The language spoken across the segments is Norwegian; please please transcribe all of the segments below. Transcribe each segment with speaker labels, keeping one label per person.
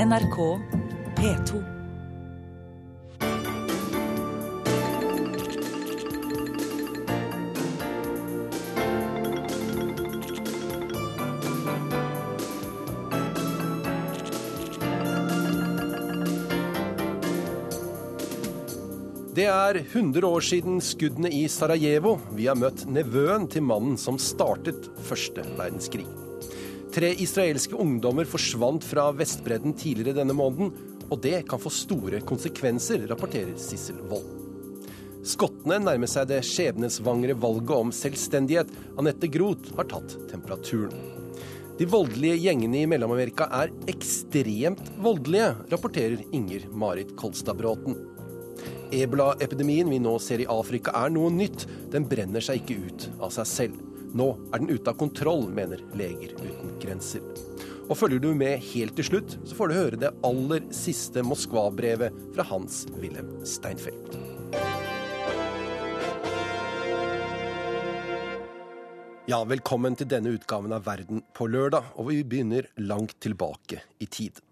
Speaker 1: NRK P2.
Speaker 2: Det er 100 år siden skuddene i Sarajevo. Vi har møtt nevøen til mannen som startet første verdenskrig. Tre israelske ungdommer forsvant fra Vestbredden tidligere denne måneden, og det kan få store konsekvenser, rapporterer Sissel Wold. Skottene nærmer seg det skjebnesvangre valget om selvstendighet. Anette Groth har tatt temperaturen. De voldelige gjengene i Mellom-Amerika er ekstremt voldelige, rapporterer Inger Marit Kolstadbråten. Ebola-epidemien vi nå ser i Afrika er noe nytt. Den brenner seg ikke ut av seg selv. Nå er den ute av kontroll, mener Leger uten grenser. Og følger du med helt til slutt, så får du høre det aller siste Moskva-brevet fra Hans Wilhelm Steinfeld. Ja, velkommen til denne utgaven av Verden på lørdag, og vi begynner langt tilbake i tid.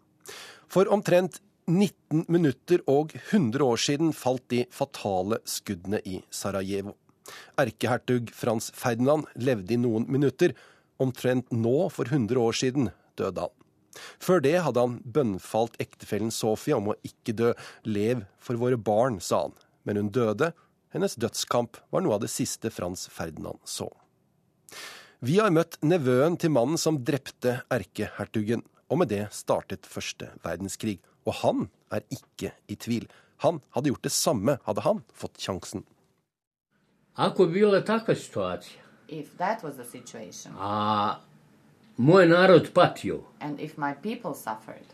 Speaker 2: For omtrent 19 minutter og 100 år siden falt de fatale skuddene i Sarajevo. Erkehertug Frans Ferdinand levde i noen minutter. Omtrent nå, for 100 år siden, døde han. Før det hadde han bønnfalt ektefellen Sofia om å ikke dø. Lev for våre barn, sa han. Men hun døde. Hennes dødskamp var noe av det siste Frans Ferdinand så. Vi har møtt nevøen til mannen som drepte erkehertugen, og med det startet første verdenskrig. Og han er ikke i tvil. Han hadde gjort det samme hadde han fått sjansen.
Speaker 3: Ako je bila takva situacija,
Speaker 4: If that was the situation,
Speaker 3: a moj narod patio,
Speaker 4: and if my people suffered,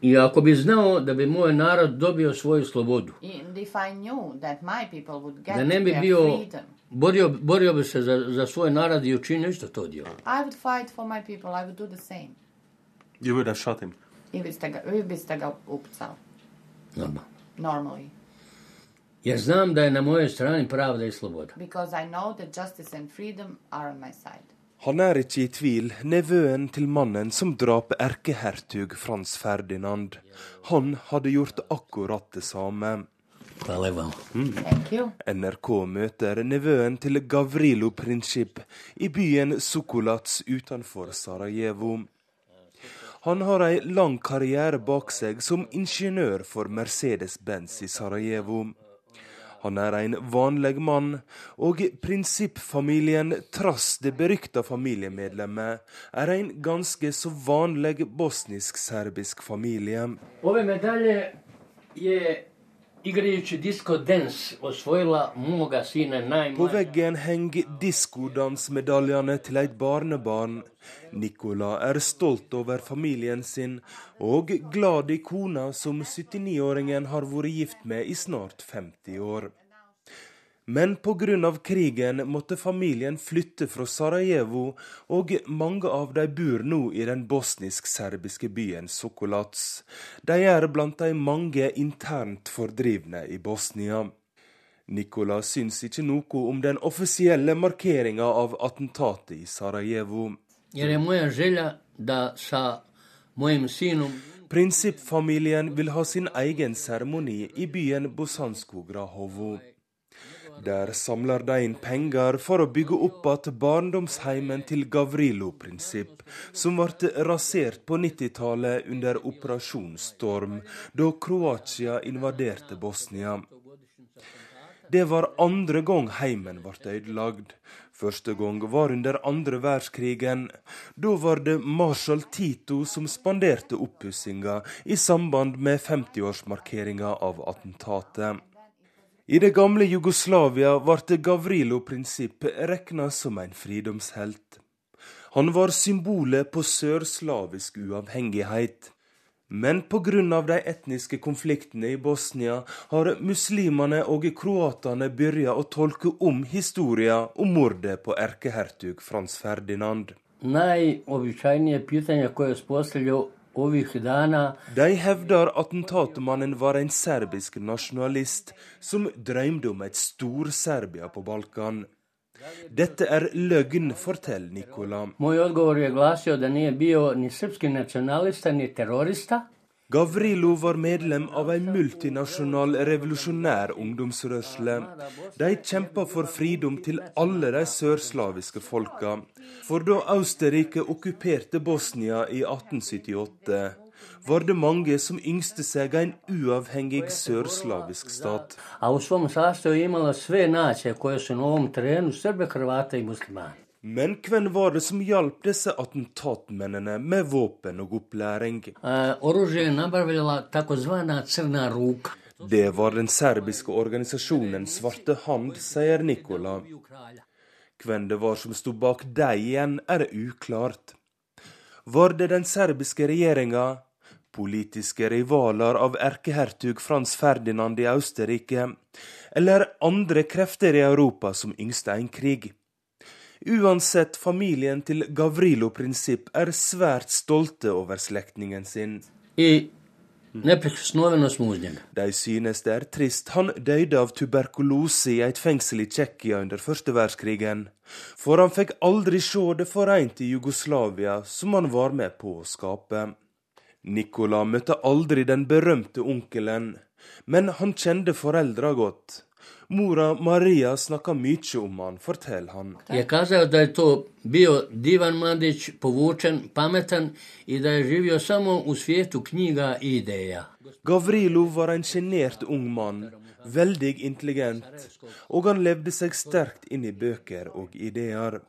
Speaker 3: i ako bi znao da bi moj narod dobio svoju slobodu,
Speaker 4: and if I knew that my people would get
Speaker 3: da ne bi
Speaker 4: their
Speaker 3: bio,
Speaker 4: freedom,
Speaker 3: borio, borio bi se za, za svoj narod i učinio isto to djelo.
Speaker 4: I would fight for my people. I would do the same.
Speaker 5: You would have shot him.
Speaker 4: I biste ga, vi biste ga upcao,
Speaker 3: Normalno.
Speaker 4: normally.
Speaker 3: Jer znam da je na mojoj strani pravda i sloboda.
Speaker 4: Because I know that justice and freedom are on my side.
Speaker 6: Han er ikke i tvil, nevøen til mannen som drap erkehertug Frans Ferdinand. Han hadde gjort akkurat det samme.
Speaker 4: Thank.
Speaker 6: NRK møter nevøen til Gavrilo Princip i byen Sukolats utenfor Sarajevo. Han har ei lang karriere bak seg som ingeniør for Mercedes-Benz i Sarajevo. Han er en vanlig mann, og prinsippfamilien, trass det berykta familiemedlemmet, er en ganske så vanlig bosnisk-serbisk familie.
Speaker 3: Ove medalje je igrajući disco dance osvojila moga sina
Speaker 6: På veggen henger diskodansmedaljene til et barnebarn. Nicola er stolt over familien sin, og glad i kona som 79-åringen har vært gift med i snart 50 år. Men pga. krigen måtte familien flytte fra Sarajevo, og mange av de bor nå i den bosnisk-serbiske byen Sokolats. De er blant de mange internt fordrivne i Bosnia. Nikola syns ikke noe om den offisielle markeringa av attentatet i Sarajevo. Prinsippfamilien vil ha sin egen seremoni i byen Bosansko Grahovo. Der samler de inn penger for å bygge opp igjen barndomsheimen til Gavrilo Prinsipp, som ble rasert på 90-tallet under Operasjon Storm, da Kroatia invaderte Bosnia. Det var andre gang heimen ble ødelagd. Første gang var under andre verdenskrigen. Da var det marshal Tito som spanderte oppussinga i samband med 50-årsmarkeringa av attentatet. I det gamle Jugoslavia ble Gavrilo-prinsipp regna som en fridomshelt. Han var symbolet på sørslavisk uavhengighet. Men pga. de etniske konfliktene i Bosnia har muslimene og kroatene begynt å tolke om historien om mordet på erkehertug Frans Ferdinand.
Speaker 3: najobičajnije pitanje koje je
Speaker 6: De hevder attentatmannen var en serbisk nasjonalist som drømte om et Stor-Serbia på Balkan. Dette er løgn, forteller Nikola.
Speaker 3: Moj odgovor je at nije bio ni srpski nacionalista ni terorista,
Speaker 6: Gavrilo var medlem av ei multinasjonal revolusjonær ungdomsrørsle. De kjempa for fridom til alle de sørslaviske folka. For da Austerrike okkuperte Bosnia i 1878, var det mange som yngste seg en uavhengig sørslavisk stat. Men hvem var det som hjalp disse attentatmennene med våpen og opplæring?
Speaker 3: E, ruka.
Speaker 6: Det var den serbiske organisasjonen Svarte Hand, sier Nikola. Hvem det var som sto bak dem igjen, er uklart. Var det den serbiske regjeringa, politiske rivaler av erkehertug Frans Ferdinand i Austerrike, eller andre krefter i Europa som yngste en krig? Uansett, familien til Gavrilo Prinsipp er svært stolte over slektningen sin.
Speaker 3: I.
Speaker 6: De synes det er trist. Han døde av tuberkulose i et fengsel i Tsjekkia under første verdenskrigen. For han fikk aldri se det forente Jugoslavia som han var med på å skape. Nikola møtte aldri den berømte onkelen, men han kjente foreldra godt. Mora Maria snakka mye om han, forteller han.
Speaker 3: Je kazao da je to bio divan mladić, povučen, pametan i da je živio samo u svijetu knjiga i ideja.
Speaker 6: Gavrilo var en sjenert ung mann, veldig intelligent, og han levde seg sterkt inn i bøker og ideer.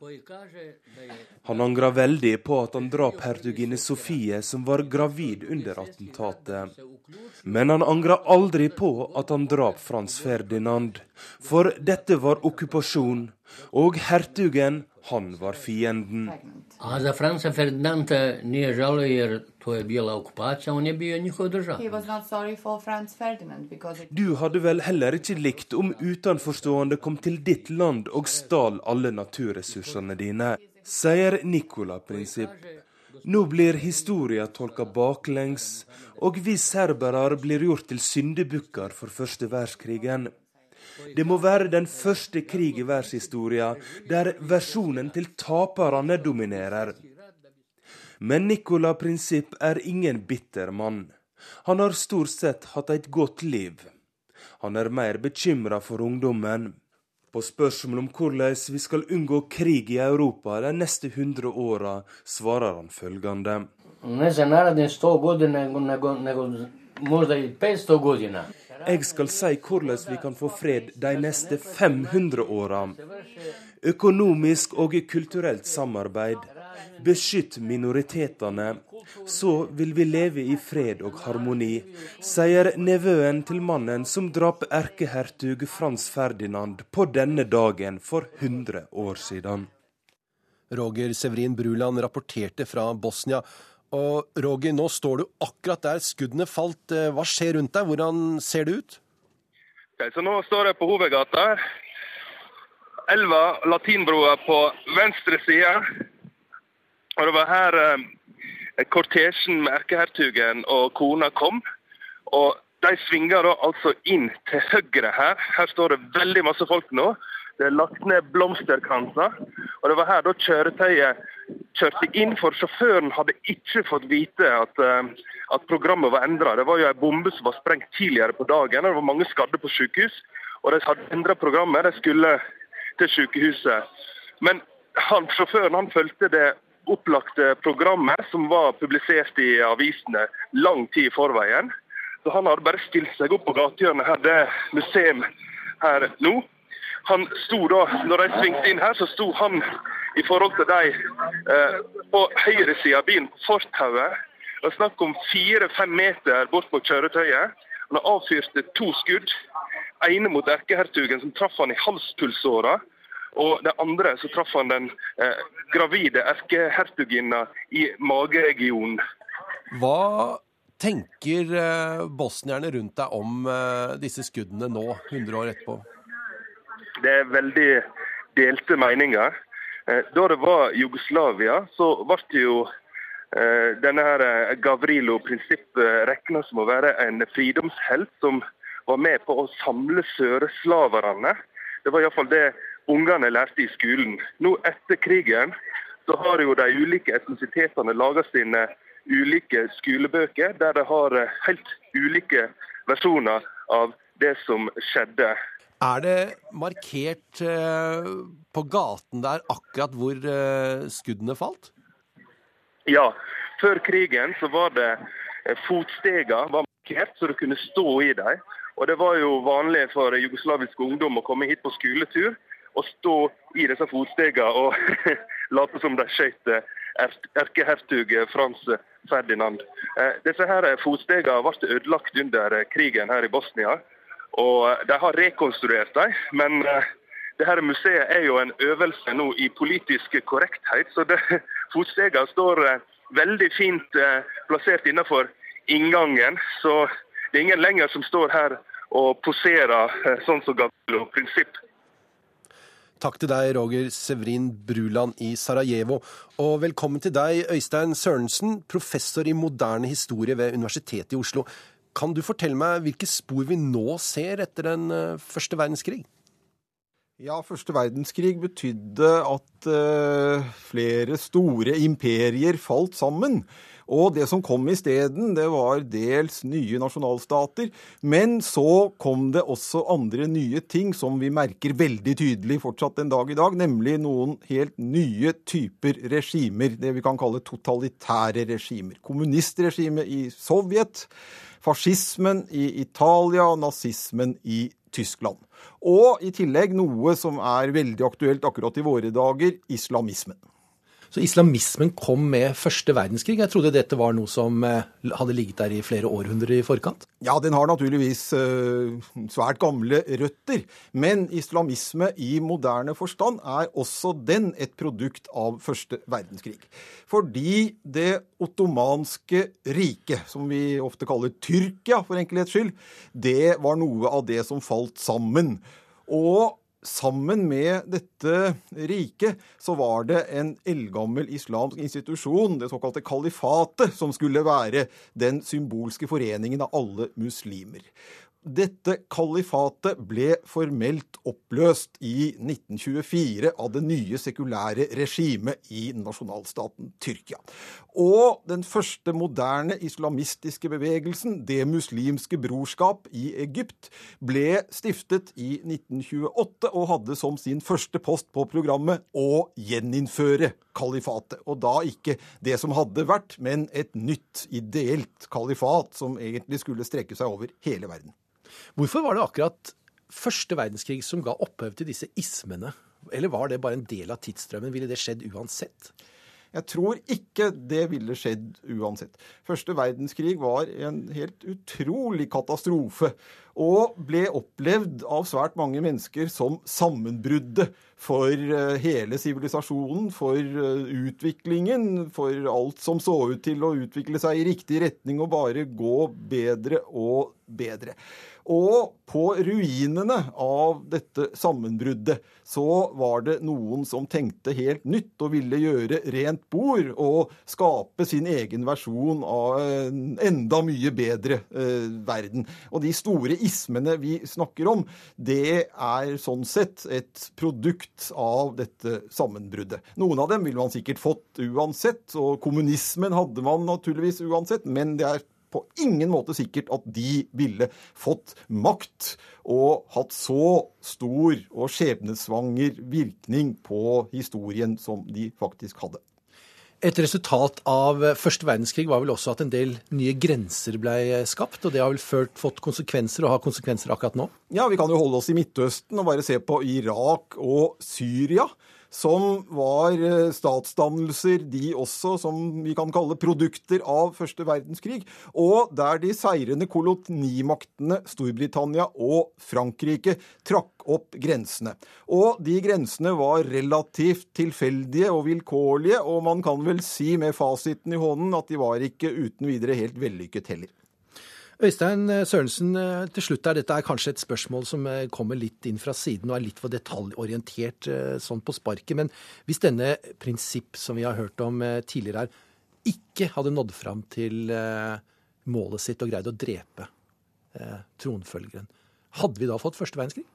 Speaker 6: Han angra veldig på at han drap hertuginne Sofie, som var gravid under attentatet. Men han angra aldri på at han drap Frans Ferdinand, for dette var okkupasjon, og hertugen, han var fienden.
Speaker 3: A za Franca Ferdinanda nije žalio jer to je bila okupacija, on je bio njihov država.
Speaker 4: He was not sorry for Franz Ferdinand because it
Speaker 6: Du hadde vel heller ikke likt om utenforstående kom til ditt land og stal alle naturressursene dine, sier Nicola Prinsipp. Nå blir historia tolka baklengs, og vi serbere blir gjort til syndebukker for første verdenskrigen. Det må være den første krig i verdenshistoria der versjonen til taperne dominerer. Men Nicola Prinsipp er ingen bitter mann. Han har stort sett hatt et godt liv. Han er mer bekymra for ungdommen. På spørsmål om hvordan vi skal unngå krig i Europa de neste hundre åra, svarer han følgende.
Speaker 3: Ne za narednih 100 godina, nego, nego možda i 500 godina.
Speaker 6: Jeg skal si hvordan vi kan få fred de neste 500 åra. Økonomisk og kulturelt samarbeid. Beskytt minoritetene. Så vil vi leve i fred og harmoni, sier nevøen til mannen som drap erkehertug Frans Ferdinand på denne dagen for 100 år siden.
Speaker 2: Roger Severin Bruland rapporterte fra Bosnia. Og Roger, nå står du akkurat der skuddene falt. Eh, Hva skjer rundt deg? Hvordan ser det ut?
Speaker 7: Okay, så nå står jeg på hovedgata. Elva, Latinbroa på venstre side. Og det var her eh, kortesjen med erkehertugen og kona kom. Og de svinger da altså inn til høyre her. Her står det veldig masse folk nå. Det er lagt ned blomsterkranser. Og det var her da kjøretøyet kjørte inn, for sjåføren hadde ikke fått vite at, eh, at programmet var endra. Det var jo ei bombe som var sprengt tidligere på dagen. og Det var mange skadde på sykehus. Og de hadde endra programmet. De skulle til sykehuset. Men han, sjåføren han fulgte det opplagte programmet som var publisert i avisene lang tid i forveien. Så han hadde bare stilt seg opp på gatehjørnet her, det museum her nå. Han sto da, når de svingte inn her, så sto han i forhold til de eh, på høyresida av bilen, på fortauet. Det er snakk om fire-fem meter bort på kjøretøyet. Han avfyrte to skudd. ene mot erkehertugen, som traff han i halspulsåra. Og det andre så traff han den eh, gravide erkehertuginna i mageregionen.
Speaker 2: Hva tenker eh, bosnierne rundt deg om eh, disse skuddene nå, 100 år etterpå?
Speaker 7: Det er veldig delte meninger. Eh, Da det var Jugoslavia, så ble det jo eh, denne her eh, Gavrilo prinsippet regna som å være en fridomshelt som var med på å samle søreslaverne. Det var iallfall det ungene lærte i skolen. Nå etter krigen så har jo de ulike etnisitetene laga sine ulike skolebøker, der de har helt ulike versjoner av det som skjedde.
Speaker 2: Er det markert eh, på gaten der akkurat hvor eh, skuddene falt?
Speaker 7: Ja, før krigen så var det eh, fotsteger var markert, så du kunne stå i dem. Og det var jo vanlig for jugoslavisk ungdom å komme hit på skoletur og stå i disse fotstegene og late som de skjøt eh, erkehertug Frans Ferdinand. Disse her fotstegene ble ødelagt under krigen her i Bosnia. Og de har rekonstruert dem, men det her museet er jo en øvelse nå i politisk korrekthet. Så det, fotstegene står veldig fint plassert innenfor inngangen. Så det er ingen lenger som står her og poserer sånn som Gavrilo Prinsipp
Speaker 2: Takk til deg, Roger Severin Bruland i Sarajevo. Og velkommen til deg, Øystein Sørensen, professor i moderne historie ved Universitetet i Oslo. Kan du fortelle meg hvilke spor vi nå ser etter den eh, første verdenskrig?
Speaker 8: Ja, første verdenskrig betydde at uh, flere store imperier falt sammen. Og det som kom isteden, det var dels nye nasjonalstater. Men så kom det også andre nye ting som vi merker veldig tydelig fortsatt en dag i dag, nemlig noen helt nye typer regimer. Det vi kan kalle totalitære regimer. Kommunistregimet i Sovjet, fascismen i Italia, nazismen i Tyskland. Og i tillegg noe som er veldig aktuelt akkurat i våre dager, islamismen.
Speaker 2: Så islamismen kom med første verdenskrig. Jeg trodde dette var noe som eh, hadde ligget der i flere århundrer i forkant?
Speaker 8: Ja, den har naturligvis uh, svært gamle røtter. Men islamisme i moderne forstand er også den et produkt av første verdenskrig. Fordi det ottomanske riket, som vi ofte kaller Tyrkia for enkelhets skyld, det var noe av det som falt sammen. Og sammen med dette riket så var det en eldgammel islamsk institusjon, det såkalte kalifatet, som skulle være den symbolske foreningen av alle muslimer. Dette kalifatet ble formelt oppløst i 1924 av det nye sekulære regimet i nasjonalstaten Tyrkia. Og den første moderne islamistiske bevegelsen, Det muslimske brorskap i Egypt, ble stiftet i 1928 og hadde som sin første post på programmet å gjeninnføre kalifatet. Og da ikke det som hadde vært, men et nytt, ideelt kalifat som egentlig skulle strekke seg over hele verden.
Speaker 2: Hvorfor var det akkurat første verdenskrig som ga opphøv til disse ismene? Eller var det bare en del av tidsstrømmen? Ville det skjedd uansett?
Speaker 8: Jeg tror ikke det ville skjedd uansett. Første verdenskrig var en helt utrolig katastrofe. Og ble opplevd av svært mange mennesker som sammenbruddet for eh, hele sivilisasjonen, for eh, utviklingen, for alt som så ut til å utvikle seg i riktig retning og bare gå bedre og bedre. Og på ruinene av dette sammenbruddet så var det noen som tenkte helt nytt og ville gjøre rent bord og skape sin egen versjon av en enda mye bedre eh, verden. Og de store ismene vi snakker om, det er sånn sett et produkt av dette sammenbruddet. Noen av dem ville man sikkert fått uansett, og kommunismen hadde man naturligvis uansett, men det er på ingen måte sikkert at de ville fått makt og hatt så stor og skjebnesvanger virkning på historien som de faktisk hadde.
Speaker 2: Et resultat av første verdenskrig var vel også at en del nye grenser ble skapt, og det har vel ført, fått konsekvenser og har konsekvenser akkurat nå?
Speaker 8: Ja, vi kan jo holde oss i Midtøsten og bare se på Irak og Syria som var eh, statsdannelser, de også, som vi kan kalle produkter av første verdenskrig, og der de seirende kolonimaktene Storbritannia og Frankrike trakk opp grensene. Og de grensene var relativt tilfeldige og vilkårlige, og man kan vel si med fasiten i hånden at de var ikke uten videre helt vellykket heller.
Speaker 2: Øystein Sørensen, eh, til slutt er dette er kanskje et spørsmål som eh, kommer litt inn fra siden og er litt for detaljorientert eh, sånn på sparket. Men hvis denne prinsipp som vi har hørt om tidligere her, ikke hadde nådd fram til målet sitt og greid å drepe tronfølgeren, hadde vi da fått første verdenskrig?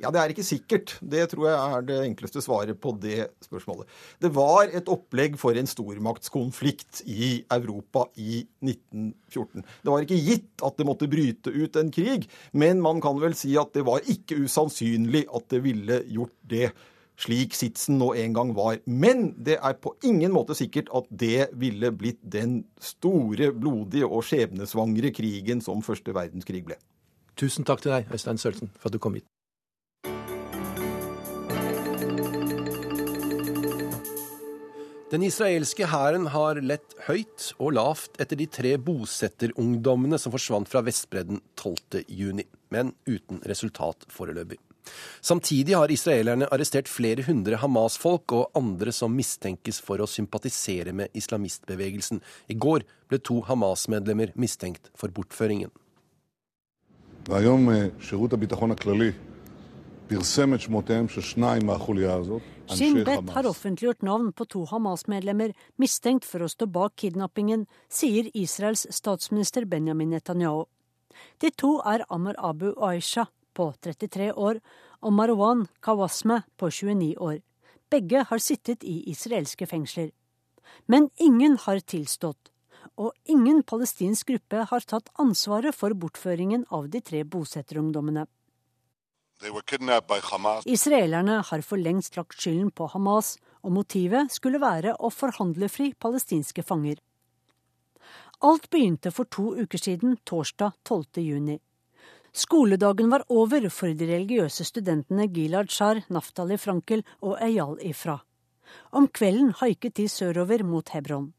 Speaker 8: Ja, Det er ikke sikkert. Det tror jeg er det enkleste svaret på det spørsmålet. Det var et opplegg for en stormaktskonflikt i Europa i 1914. Det var ikke gitt at det måtte bryte ut en krig, men man kan vel si at det var ikke usannsynlig at det ville gjort det slik sitsen nå en gang var. Men det er på ingen måte sikkert at det ville blitt den store, blodige og skjebnesvangre krigen som første verdenskrig ble.
Speaker 2: Tusen takk til deg, Øystein Sølsen, for at du kom hit. Den israelske hæren har lett høyt og lavt etter de tre bosetterungdommene som forsvant fra Vestbredden 12.6, men uten resultat foreløpig. Samtidig har israelerne arrestert flere hundre Hamas-folk og andre som mistenkes for å sympatisere med islamistbevegelsen. I går ble to Hamas-medlemmer mistenkt for bortføringen.
Speaker 9: Shin Bet har offentliggjort navn på to Hamas-medlemmer mistenkt for å stå bak kidnappingen, sier Israels statsminister Benjamin Netanyahu. De to er Amar Abu Aisha på 33 år og Marwan Kawasme på 29 år. Begge har sittet i israelske fengsler. Men ingen har tilstått, og ingen palestinsk gruppe har tatt ansvaret for bortføringen av de tre bosetterungdommene. Israelerne har for lengst lagt skylden på Hamas, og motivet skulle være å forhandle fri palestinske fanger. Alt begynte for to uker siden, torsdag 12. juni. Skoledagen var over for de religiøse studentene Gilad Shar, Naftali Frankel og Eyal Ifra. Om kvelden haiket de sørover mot Hebron.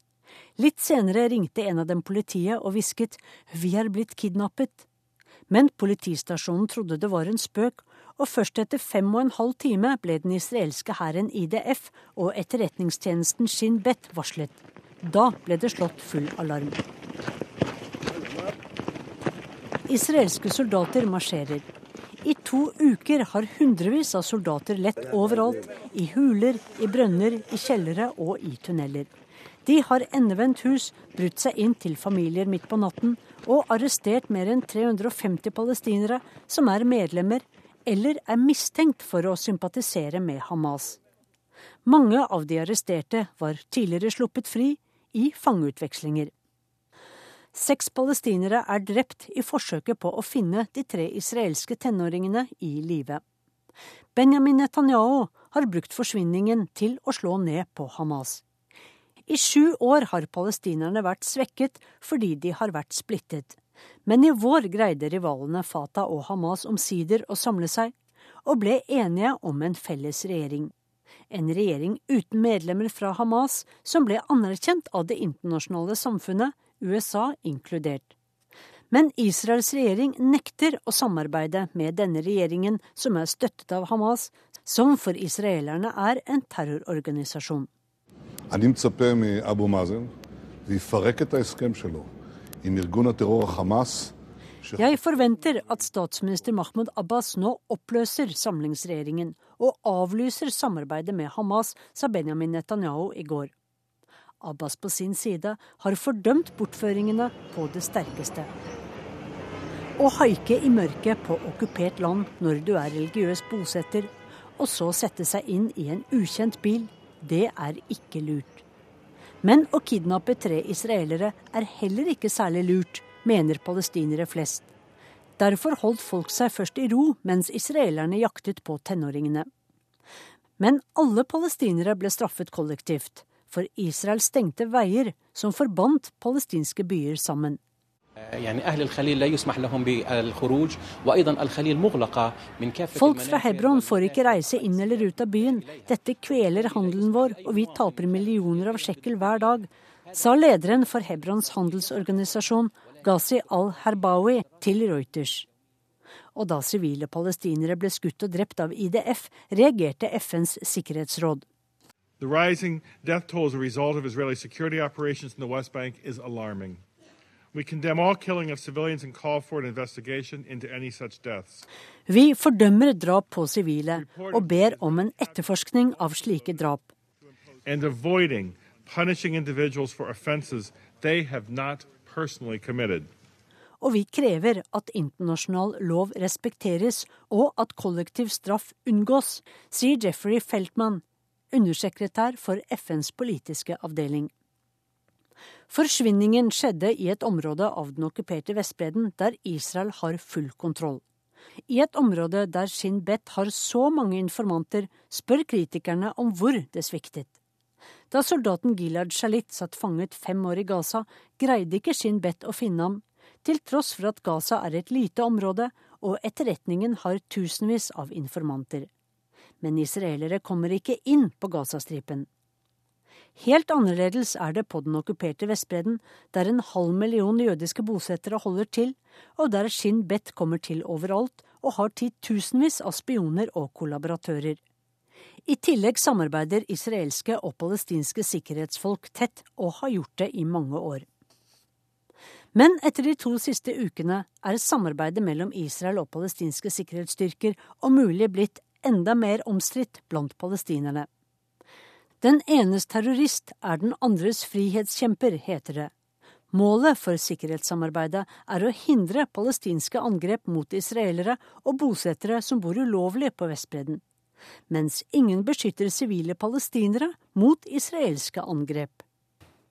Speaker 9: Litt senere ringte en av dem politiet og hvisket 'Vi er blitt kidnappet'. Men politistasjonen trodde det var en spøk, og først etter fem og en halv time ble den israelske hæren IDF og etterretningstjenesten Shin Bet varslet. Da ble det slått full alarm. Israelske soldater marsjerer. I to uker har hundrevis av soldater lett overalt. I huler, i brønner, i kjellere og i tunneler. De har endevendt hus, brutt seg inn til familier midt på natten og arrestert mer enn 350 palestinere som er medlemmer eller er mistenkt for å sympatisere med Hamas. Mange av de arresterte var tidligere sluppet fri i fangeutvekslinger. Seks palestinere er drept i forsøket på å finne de tre israelske tenåringene i live. Benjamin Netanyahu har brukt forsvinningen til å slå ned på Hamas. I sju år har palestinerne vært svekket fordi de har vært splittet. Men i vår greide rivalene Fatah og Hamas omsider å samle seg, og ble enige om en felles regjering. En regjering uten medlemmer fra Hamas, som ble anerkjent av det internasjonale samfunnet USA inkludert. Men Israels regjering nekter å samarbeide med denne regjeringen, som er støttet av Hamas, som for israelerne er en terrororganisasjon. Jeg forventer at statsminister Mahmoud Abbas nå oppløser samlingsregjeringen og avlyser samarbeidet med Hamas, sa Benjamin Netanyahu i går. Abbas på sin side har fordømt bortføringene på det sterkeste. Å haike i mørket på okkupert land når du er religiøs bosetter, og så sette seg inn i en ukjent bil, det er ikke lurt. Men å kidnappe tre israelere er heller ikke særlig lurt, mener palestinere flest. Derfor holdt folk seg først i ro mens israelerne jaktet på tenåringene. Men alle palestinere ble straffet kollektivt for Israel stengte veier som forbandt palestinske byer sammen. Folk fra Hebron får ikke reise inn eller ut av byen. Dette kveler handelen vår, og vi taper millioner av sjekkel hver dag, sa lederen for Hebrons handelsorganisasjon, Ghazi al-Herbawi, til Reuters. Og da sivile palestinere ble skutt og drept av IDF, reagerte FNs sikkerhetsråd.
Speaker 10: The rising death toll as a result of Israeli security operations in the West Bank is alarming.
Speaker 9: Vi fordømmer drap på sivile og ber om en etterforskning av slike drap.
Speaker 10: And avoiding punishing individuals for offenses they have not personally committed.
Speaker 9: og vi krever at internasjonal lov respekteres og at kollektiv straff unngås, sier Jeffrey Feltman, undersekretær for FNs politiske avdeling. Forsvinningen skjedde i et område av den okkuperte Vestbredden der Israel har full kontroll. I et område der Shin Bet har så mange informanter, spør kritikerne om hvor det sviktet. Da soldaten Gilad Shalit satt fanget fem år i Gaza, greide ikke Shin Bet å finne ham, til tross for at Gaza er et lite område og etterretningen har tusenvis av informanter. Men israelere kommer ikke inn på Gazastripen. Helt annerledes er det på den okkuperte Vestbredden, der en halv million jødiske bosettere holder til, og der Shin Bet kommer til overalt og har titusenvis av spioner og kollaboratører. I tillegg samarbeider israelske og palestinske sikkerhetsfolk tett, og har gjort det i mange år. Men etter de to siste ukene er samarbeidet mellom Israel og palestinske sikkerhetsstyrker om mulig blitt enda mer omstridt blant palestinerne. Den enes terrorist er den andres frihetskjemper, heter det. Målet for sikkerhetssamarbeidet er å hindre palestinske angrep mot israelere og bosettere som bor ulovlig på Vestbredden, mens ingen beskytter sivile palestinere mot israelske angrep.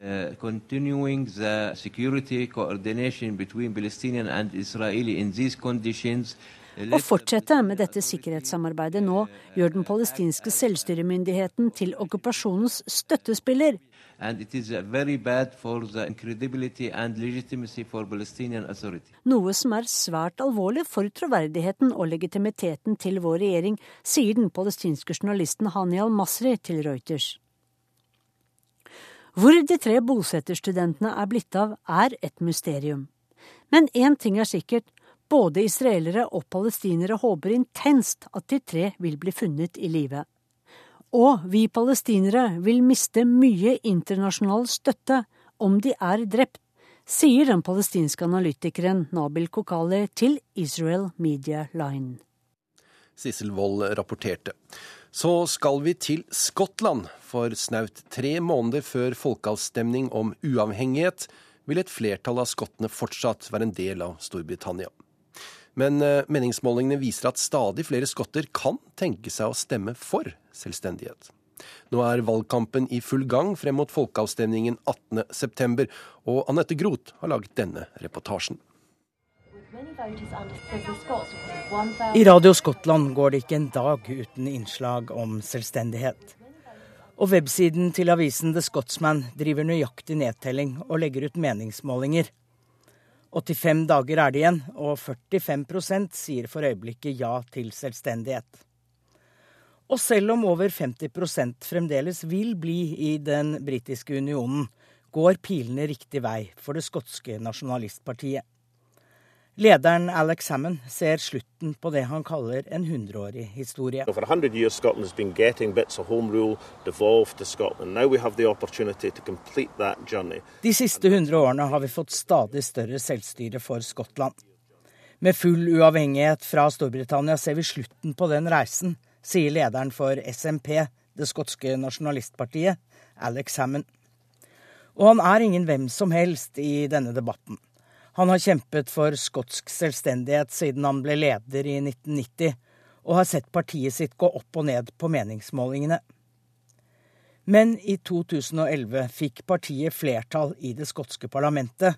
Speaker 11: Uh, continuing the security coordination between Palestinian and Israeli in these conditions
Speaker 9: å fortsette med dette sikkerhetssamarbeidet nå gjør den palestinske selvstyremyndigheten til okkupasjonens støttespiller. Noe som er svært alvorlig for troverdigheten og legitimiteten til vår regjering, sier den palestinske journalisten Hani al-Masri til Reuters. Hvor de tre bosetterstudentene er blitt av, er et mysterium. Men én ting er sikkert, både israelere og palestinere håper intenst at de tre vil bli funnet i live. Og vi palestinere vil miste mye internasjonal støtte om de er drept, sier den palestinske analytikeren Nabil Kokali til Israel Media Line.
Speaker 2: Sissel Wold rapporterte. Så skal vi til Skottland. For snaut tre måneder før folkeavstemning om uavhengighet vil et flertall av skottene fortsatt være en del av Storbritannia. Men eh, meningsmålingene viser at stadig flere skotter kan tenke seg å stemme for selvstendighet. Nå er valgkampen i full gang frem mot folkeavstemningen 18.9, og Anette Groth har laget denne reportasjen.
Speaker 12: I Radio Skottland går det ikke en dag uten innslag om selvstendighet. Og websiden til avisen The Scotsman driver nøyaktig nedtelling og legger ut meningsmålinger. 85 dager er det igjen, og 45 sier for øyeblikket ja til selvstendighet. Og selv om over 50% fremdeles vil bli i den britiske unionen, går pilene riktig vei for det skotske nasjonalistpartiet. Lederen Alex Hammond ser slutten på det han kaller en hundreårig historie. De siste hundre årene har vi fått stadig større selvstyre for Skottland. Med full uavhengighet fra Storbritannia ser vi slutten på den reisen, sier lederen for SMP, det skotske nasjonalistpartiet, Alex Hammond. Og han er ingen hvem som helst i denne debatten. Han har kjempet for skotsk selvstendighet siden han ble leder i 1990, og har sett partiet sitt gå opp og ned på meningsmålingene. Men i 2011 fikk partiet flertall i det skotske parlamentet,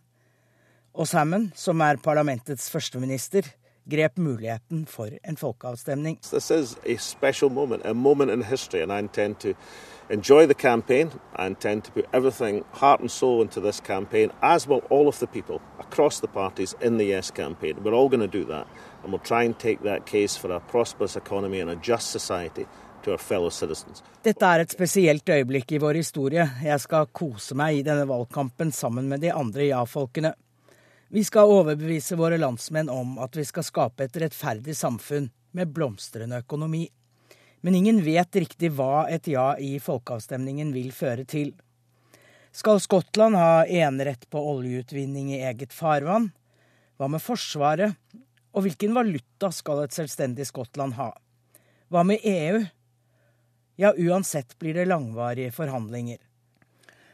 Speaker 12: og Salmon, som er parlamentets førsteminister, grep muligheten for en folkeavstemning.
Speaker 13: This is a special moment, a moment in history, and I intend to enjoy the campaign. I intend to put everything, heart and soul, into this campaign, as will all of the people across the parties in the Yes campaign. We're all going to do that, and we'll try and take that case for a prosperous economy and a just society.
Speaker 12: Dette er et spesielt øyeblikk i vår historie. Jeg skal kose meg i denne valgkampen sammen med de andre ja-folkene. Vi skal overbevise våre landsmenn om at vi skal skape et rettferdig samfunn med blomstrende økonomi men ingen vet riktig hva et ja i folkeavstemningen vil føre til. Skal Skottland ha enerett på oljeutvinning i eget farvann? Hva med Forsvaret? Og hvilken valuta skal et selvstendig Skottland ha? Hva med EU? Ja, uansett blir det langvarige forhandlinger.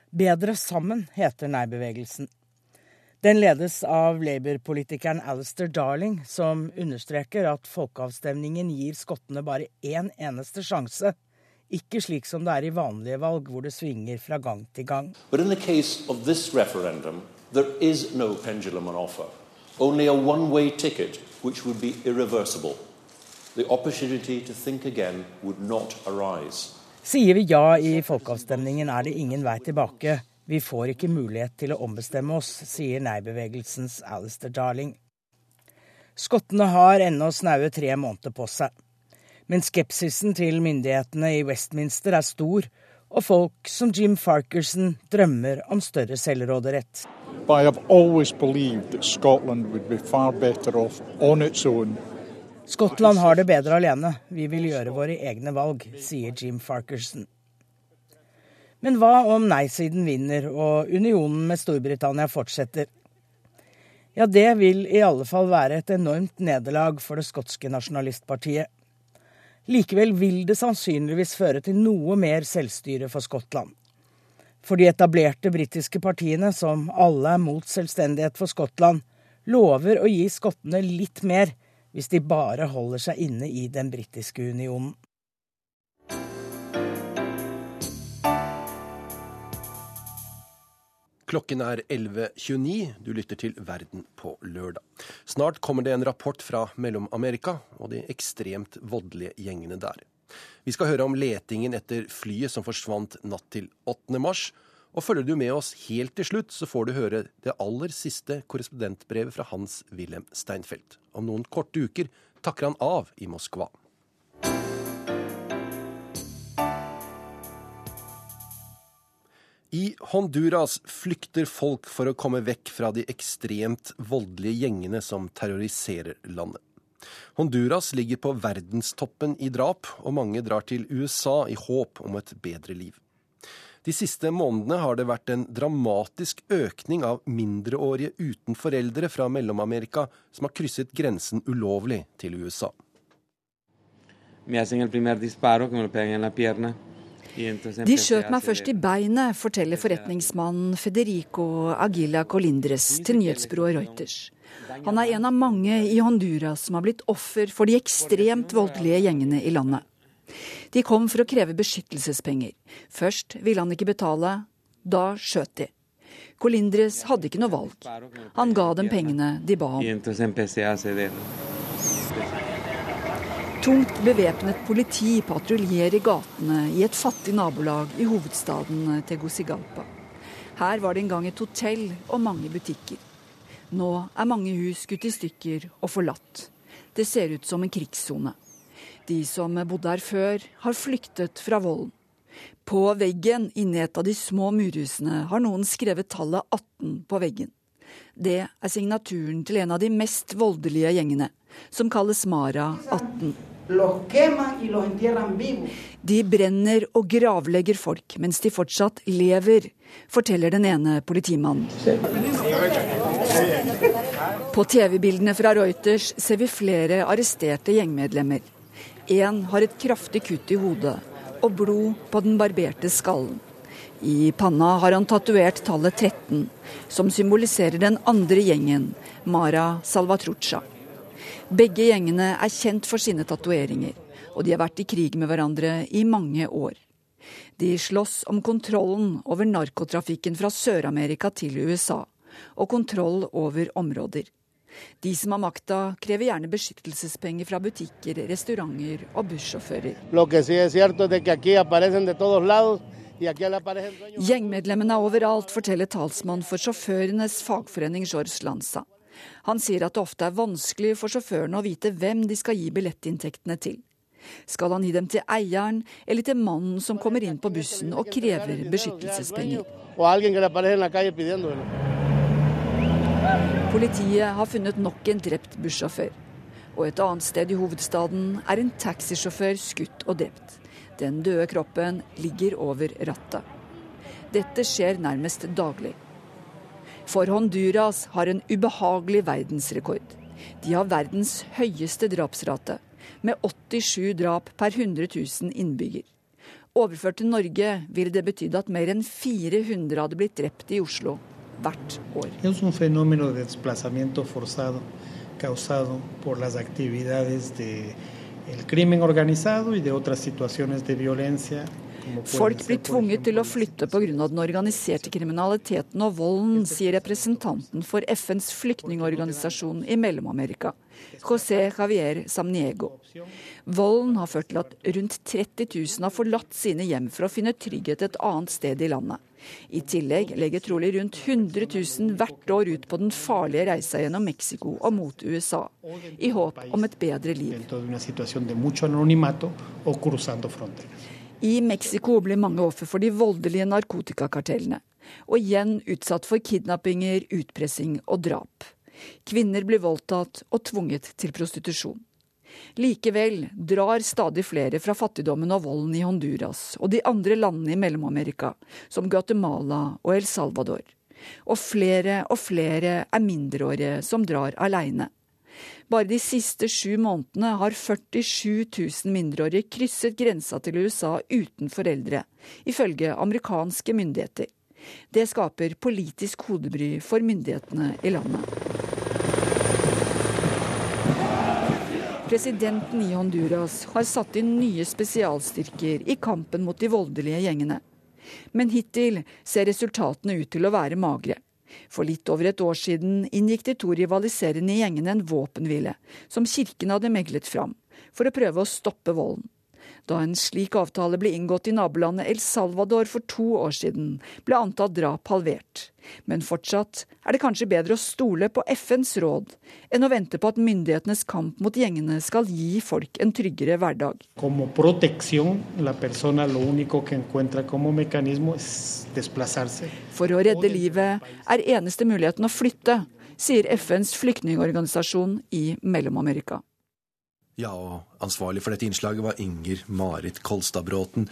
Speaker 12: Bedre sammen, heter nei-bevegelsen. Den ledes av Labour-politikeren Alistair Darling, som understreker at folkeavstemningen gir skottene bare én eneste sjanse. Ikke slik som det er i vanlige valg, hvor det svinger fra gang til gang.
Speaker 14: No on offer. Only a one-way ticket, which would be irreversible. The opportunity to think again would not arise.
Speaker 12: Sier vi ja i folkeavstemningen, er det ingen vei tilbake. Vi får ikke mulighet til å ombestemme oss, sier nei-bevegelsens Alistair Darling. Skottene har ennå snaue tre måneder på seg. Men skepsisen til myndighetene i Westminster er stor, og folk som Jim Farkerson drømmer om større selvråderett.
Speaker 15: But I have always believed that Scotland would be far better off on its own
Speaker 12: Skottland har det bedre alene. Vi vil gjøre våre egne valg, sier Jim Farkerson. Men hva om nei-siden vinner og unionen med Storbritannia fortsetter? Ja, det vil i alle fall være et enormt nederlag for det skotske nasjonalistpartiet. Likevel vil det sannsynligvis føre til noe mer selvstyre for Skottland. For de etablerte britiske partiene, som alle er mot selvstendighet for Skottland, lover å gi skottene litt mer hvis de bare holder seg inne i den britiske unionen.
Speaker 2: Klokken er 11.29. Du lytter til Verden på lørdag. Snart kommer det en rapport fra Mellom-Amerika og de ekstremt voldelige gjengene der. Vi skal høre om letingen etter flyet som forsvant natt til 8. mars. Og følger du med oss helt til slutt, så får du høre det aller siste korrespondentbrevet fra Hans-Wilhelm Steinfeld. Om noen korte uker takker han av i Moskva. I Honduras flykter folk for å komme vekk fra de ekstremt voldelige gjengene som terroriserer landet. Honduras ligger på verdenstoppen i drap, og mange drar til USA i håp om et bedre liv. De siste månedene har det vært en dramatisk økning av mindreårige uten foreldre fra Mellom-Amerika som har krysset grensen ulovlig til USA.
Speaker 16: Me hacen el primer disparo, que me lo pegan en la pierna.
Speaker 17: De skjøt meg først i beinet, forteller forretningsmannen Federico Agila Colindres til nyhetsbyrået Reuters. Han er en av mange i Honduras som har blitt offer for de ekstremt voldelige gjengene i landet. De kom for å kreve beskyttelsespenger. Først ville han ikke betale, da skjøt de. Colindres hadde ikke noe valg. Han ga dem pengene de ba om. Tungt bevæpnet politi patruljerer gatene i et fattig nabolag i hovedstaden Tegucigalpa. Her var det en gang et hotell og mange butikker. Nå er mange hus skutt i stykker og forlatt. Det ser ut som en krigssone. De som bodde her før, har flyktet fra volden. På veggen inni et av de små murhusene har noen skrevet tallet 18 på veggen. Det er signaturen til en av de mest voldelige gjengene, som kalles Mara 18. De brenner og gravlegger folk mens de fortsatt lever, forteller den ene politimannen. På TV-bildene fra Reuters ser vi flere arresterte gjengmedlemmer. Én har et kraftig kutt i hodet og blod på den barberte skallen. I panna har han tatovert tallet 13, som symboliserer den andre gjengen, Mara Salvatrucha. Begge gjengene er kjent for sine tatoveringer, og de har vært i krig med hverandre i mange år. De slåss om kontrollen over narkotrafikken fra Sør-Amerika til USA, og kontroll over områder. De som har makta, krever gjerne beskyttelsespenger fra butikker, restauranter og bussjåfører. Gjengmedlemmene er overalt, forteller talsmann for sjåførenes fagforening George Lanza. Han sier at det ofte er vanskelig for sjåførene å vite hvem de skal gi billettinntektene til. Skal han gi dem til eieren eller til mannen som kommer inn på bussen og krever beskyttelsespenger? Politiet har funnet nok en drept bussjåfør. Og et annet sted i hovedstaden er en taxisjåfør skutt og drept. Den døde kroppen ligger over rattet. Dette skjer nærmest daglig. For Honduras har en ubehagelig verdensrekord. De har verdens høyeste drapsrate, med 87 drap per 100 000 innbygger. Overført til Norge ville det betydd at mer enn 400 hadde blitt drept i Oslo hvert år.
Speaker 18: Es un
Speaker 17: Folk blir tvunget til å flytte pga. den organiserte kriminaliteten og volden, sier representanten for FNs flyktningorganisasjon i Mellom-Amerika, José Javier Samniego. Volden har ført til at rundt 30 000 har forlatt sine hjem for å finne trygghet et annet sted i landet. I tillegg legger trolig rundt 100 000 hvert år ut på den farlige reisa gjennom Mexico og mot USA, i håp om et bedre liv. I Mexico blir mange offer for de voldelige narkotikakartellene, og igjen utsatt for kidnappinger, utpressing og drap. Kvinner blir voldtatt og tvunget til prostitusjon. Likevel drar stadig flere fra fattigdommen og volden i Honduras og de andre landene i Mellom-Amerika, som Guatemala og El Salvador. Og flere og flere er mindreårige som drar aleine. Bare de siste sju månedene har 47 000 mindreårige krysset grensa til USA uten foreldre, ifølge amerikanske myndigheter. Det skaper politisk hodebry for myndighetene i landet. Presidenten i Honduras har satt inn nye spesialstyrker i kampen mot de voldelige gjengene. Men hittil ser resultatene ut til å være magre. For litt over et år siden inngikk de to rivaliserende gjengene en våpenhvile, som kirken hadde meglet fram, for å prøve å stoppe volden. Da en slik avtale ble inngått i nabolandet El Salvador for to år siden, ble antall drap halvert. Men fortsatt er det kanskje bedre å stole på FNs råd enn å vente på at myndighetenes kamp mot gjengene skal gi folk en tryggere hverdag. For å redde livet er eneste muligheten å flytte, sier FNs flyktningorganisasjon i Mellom-Amerika.
Speaker 2: Ja, og ansvarlig for dette innslaget var Inger Marit Kolstadbråten.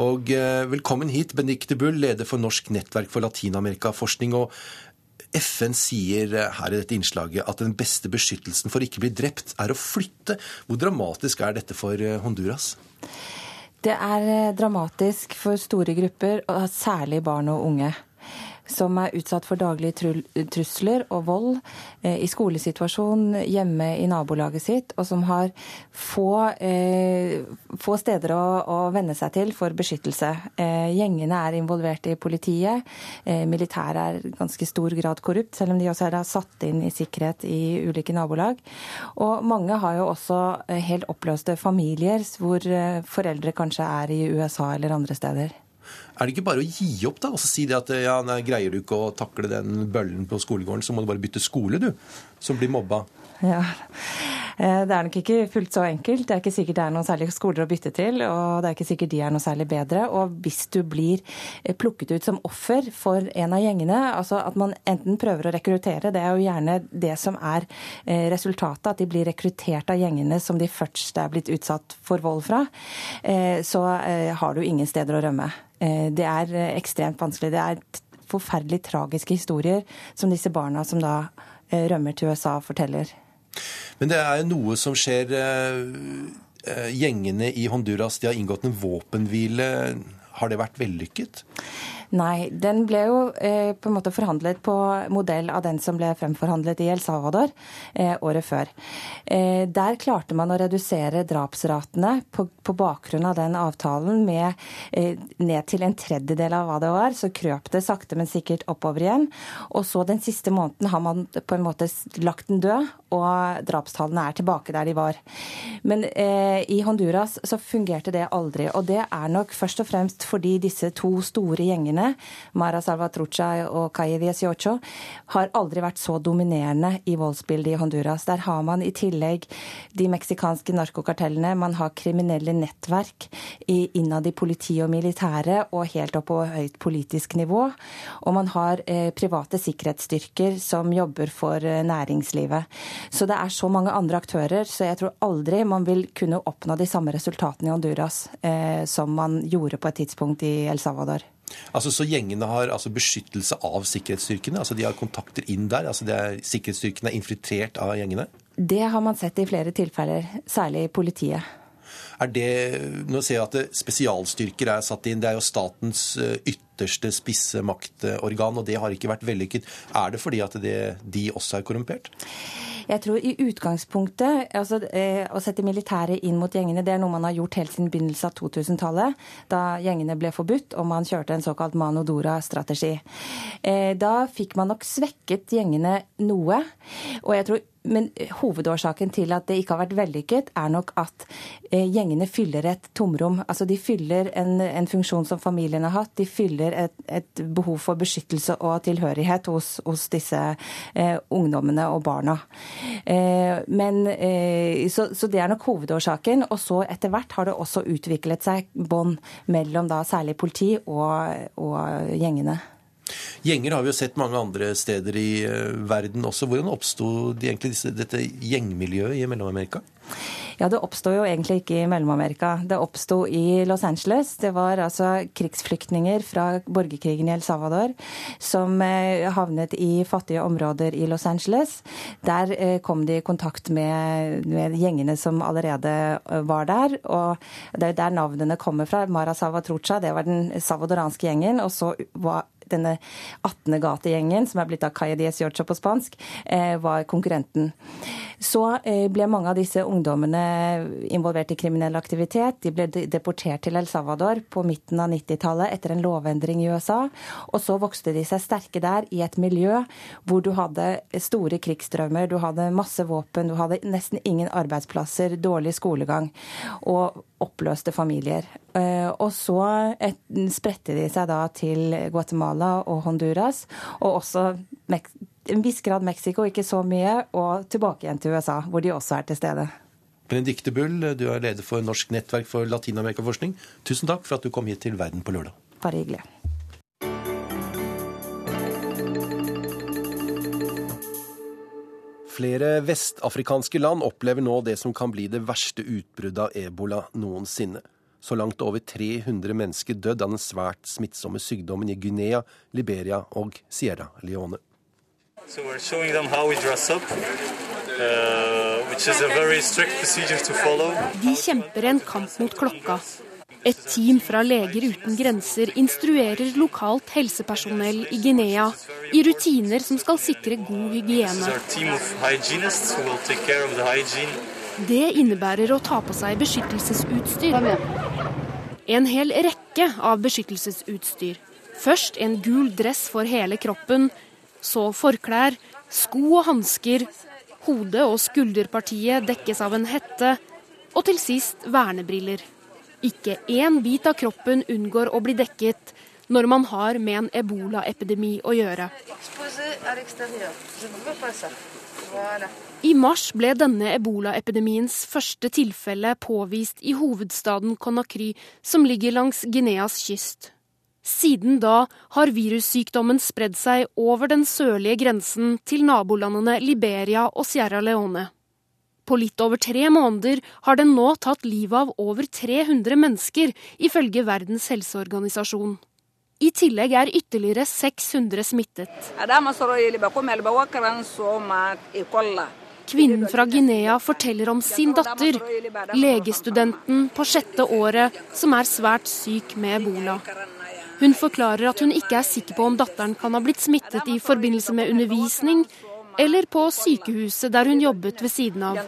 Speaker 2: Og eh, velkommen hit, Benedicte Bull, leder for Norsk nettverk for latinamerikaforskning. Og FN sier eh, her i dette innslaget at den beste beskyttelsen for ikke bli drept, er å flytte. Hvor dramatisk er dette for eh, Honduras?
Speaker 19: Det er dramatisk for store grupper, særlig barn og unge som er utsatt for daglige trusler og vold eh, i skolesituasjon hjemme i nabolaget sitt, og som har få, eh, få steder å, å, venne seg til for beskyttelse. Eh, gjengene er involvert i politiet. Militæret er i ganske stor grad korrupt, selv om de også er satt inn i sikkerhet i ulike nabolag. Og mange har jo også helt oppløste familier hvor foreldre kanskje er i USA eller andre steder.
Speaker 2: Er det ikke bare å gi opp, da? Og så si det at ja, nei, greier du ikke å takle den bøllen på skolegården, så må du bare bytte skole, du, som blir mobba.
Speaker 19: Ja, eh, Det er nok ikke fullt så enkelt. Det er ikke sikkert det er noen særlige skoler å bytte til, og det er ikke sikkert de er noe særlig bedre. Og hvis du blir eh, plukket ut som offer for en av gjengene, altså at man enten prøver å rekruttere, det er jo gjerne det som er eh, resultatet, at de blir rekruttert av gjengene som de først er blitt utsatt for vold fra, så har du ingen steder å rømme. Det er ekstremt vanskelig. Det er forferdelig tragiske historier som disse barna som da rømmer til USA, forteller.
Speaker 2: Men det er noe som skjer. Gjengene i Honduras de har inngått en våpenhvile. Har det vært vellykket?
Speaker 19: Nei, den ble jo eh, på en måte forhandlet på modell av den som ble fremforhandlet i El Salvador eh, året før. Eh, der klarte man å redusere drapsratene på, på bakgrunn av den avtalen med eh, ned til en tredjedel av hva det var. Så krøp det sakte, men sikkert oppover igjen. Og så den siste måneden har man på en måte lagt den død, og drapstallene er tilbake der de var. Men eh, i Honduras så fungerte det aldri. Og det er nok først og fremst fordi disse to store gjengene lederne, Mara Salvatrucha og Calle Viesiocho, har aldri vært så dominerende i voldsbildet i Honduras. Der har man i tillegg de meksikanske narkokartellene, man har kriminelle nettverk innad i politi og militære og helt opp på høyt politisk nivå. Og man har eh, private sikkerhetsstyrker som jobber for eh, næringslivet. Så det er så mange andre aktører, så jeg tror aldri man vil kunne oppnå de samme resultatene i Honduras eh, som man gjorde på et tidspunkt i El Salvador.
Speaker 2: Altså, Så gjengene har altså, beskyttelse av sikkerhetsstyrkene? altså De har kontakter inn der? altså er, Sikkerhetsstyrkene er infiltrert av gjengene?
Speaker 19: Det har man sett i flere tilfeller, særlig i politiet.
Speaker 2: Er det, Nå ser jeg at spesialstyrker er satt inn. Det er jo statens eh, ytterligere ytterste spisse maktorgan, og det har ikke vært vellykket. Er det fordi at det, de også er korrumpert?
Speaker 19: Jeg tror i utgangspunktet altså, eh, Å sette militæret inn mot gjengene det er noe man har gjort helt siden begynnelsen av 2000-tallet, da gjengene ble forbudt og man kjørte en såkalt Manodora-strategi. Eh, da fikk man nok svekket gjengene noe. Og jeg tror men hovedårsaken til at det ikke har vært vellykket, er nok at eh, gjengene fyller et tomrom. Altså De fyller en, en funksjon som familien har hatt. De fyller et, et behov for beskyttelse og tilhørighet hos, hos disse eh, ungdommene og barna. Eh, men, eh, så, så, det er nok hovedårsaken. Og så etter hvert har det også utviklet seg bånd mellom da særlig politi og, og gjengene.
Speaker 2: Gjenger har vi jo sett mange andre steder i eh, verden også. Hvordan oppsto de egentlig disse, dette gjengmiljøet i Mellom-Amerika?
Speaker 19: Ja, Det oppsto jo egentlig ikke i Mellom-Amerika. Det oppsto i Los Angeles. Det var altså krigsflyktninger fra borgerkrigen i El Salvador som eh, havnet i fattige områder i Los Angeles. Der eh, kom de i kontakt med, med gjengene som allerede var der. og Det er der navnene kommer fra. Mara Salvatrucha, det var den salvadoranske gjengen. og så var denne 18. gategjengen, som er blitt av Calle Diez Giorgio på spansk, eh, var konkurrenten. Så eh, ble mange av disse ungdommene involvert i kriminell aktivitet. De ble deportert til El Salvador på midten av 90-tallet etter en lovendring i USA. Og så vokste de seg sterke der i et miljø hvor du hadde store krigsstrømmer, du hadde masse våpen, du hadde nesten ingen arbeidsplasser, dårlig skolegang og oppløste familier. Eh, og så spredte de seg da til Guatemala og Honduras, og også en viss grad Mexico, ikke så mye, og tilbake igjen til USA, hvor de også er til stede.
Speaker 2: Benedicte Bull, du er leder for Norsk nettverk for latinamerikaforskning. Tusen takk for at du kom hit til Verden på lørdag.
Speaker 19: Bare hyggelig.
Speaker 2: Flere vestafrikanske land opplever nå det som kan bli det verste utbruddet av ebola noensinne. Så langt over 300 mennesker dødd av den svært smittsomme sykdommen i Guinea, Liberia og Sierra Leone.
Speaker 20: So we're showing them how we dress up, uh, which is a very strict procedure to follow.
Speaker 21: De kjemper en kamp mot klokka. Et team fra Leger uten grenser instruerer lokalt helsepersonell i Guinea i rutiner som skal sikre god hygiene. Det innebærer å ta på seg beskyttelsesutstyr. En hel rekke av beskyttelsesutstyr. Først en gul dress for hele kroppen, så forklær, sko og hansker. Hodet og skulderpartiet dekkes av en hette, og til sist vernebriller. Ikke én bit av kroppen unngår å bli dekket når man har med en ebolaepidemi å gjøre. I mars ble denne ebolaepidemiens første tilfelle påvist i hovedstaden Conakry, som ligger langs Guineas kyst. Siden da har virussykdommen spredd seg over den sørlige grensen til nabolandene Liberia og Sierra Leone. På litt over tre måneder har den nå tatt livet av over 300 mennesker, ifølge Verdens helseorganisasjon. I tillegg er ytterligere 600 smittet. Kvinnen fra Guinea forteller om sin datter, legestudenten på sjette året, som er svært syk med ebola. Hun forklarer at hun ikke er sikker på om datteren kan ha blitt smittet i forbindelse med undervisning, eller på sykehuset der hun jobbet ved siden av.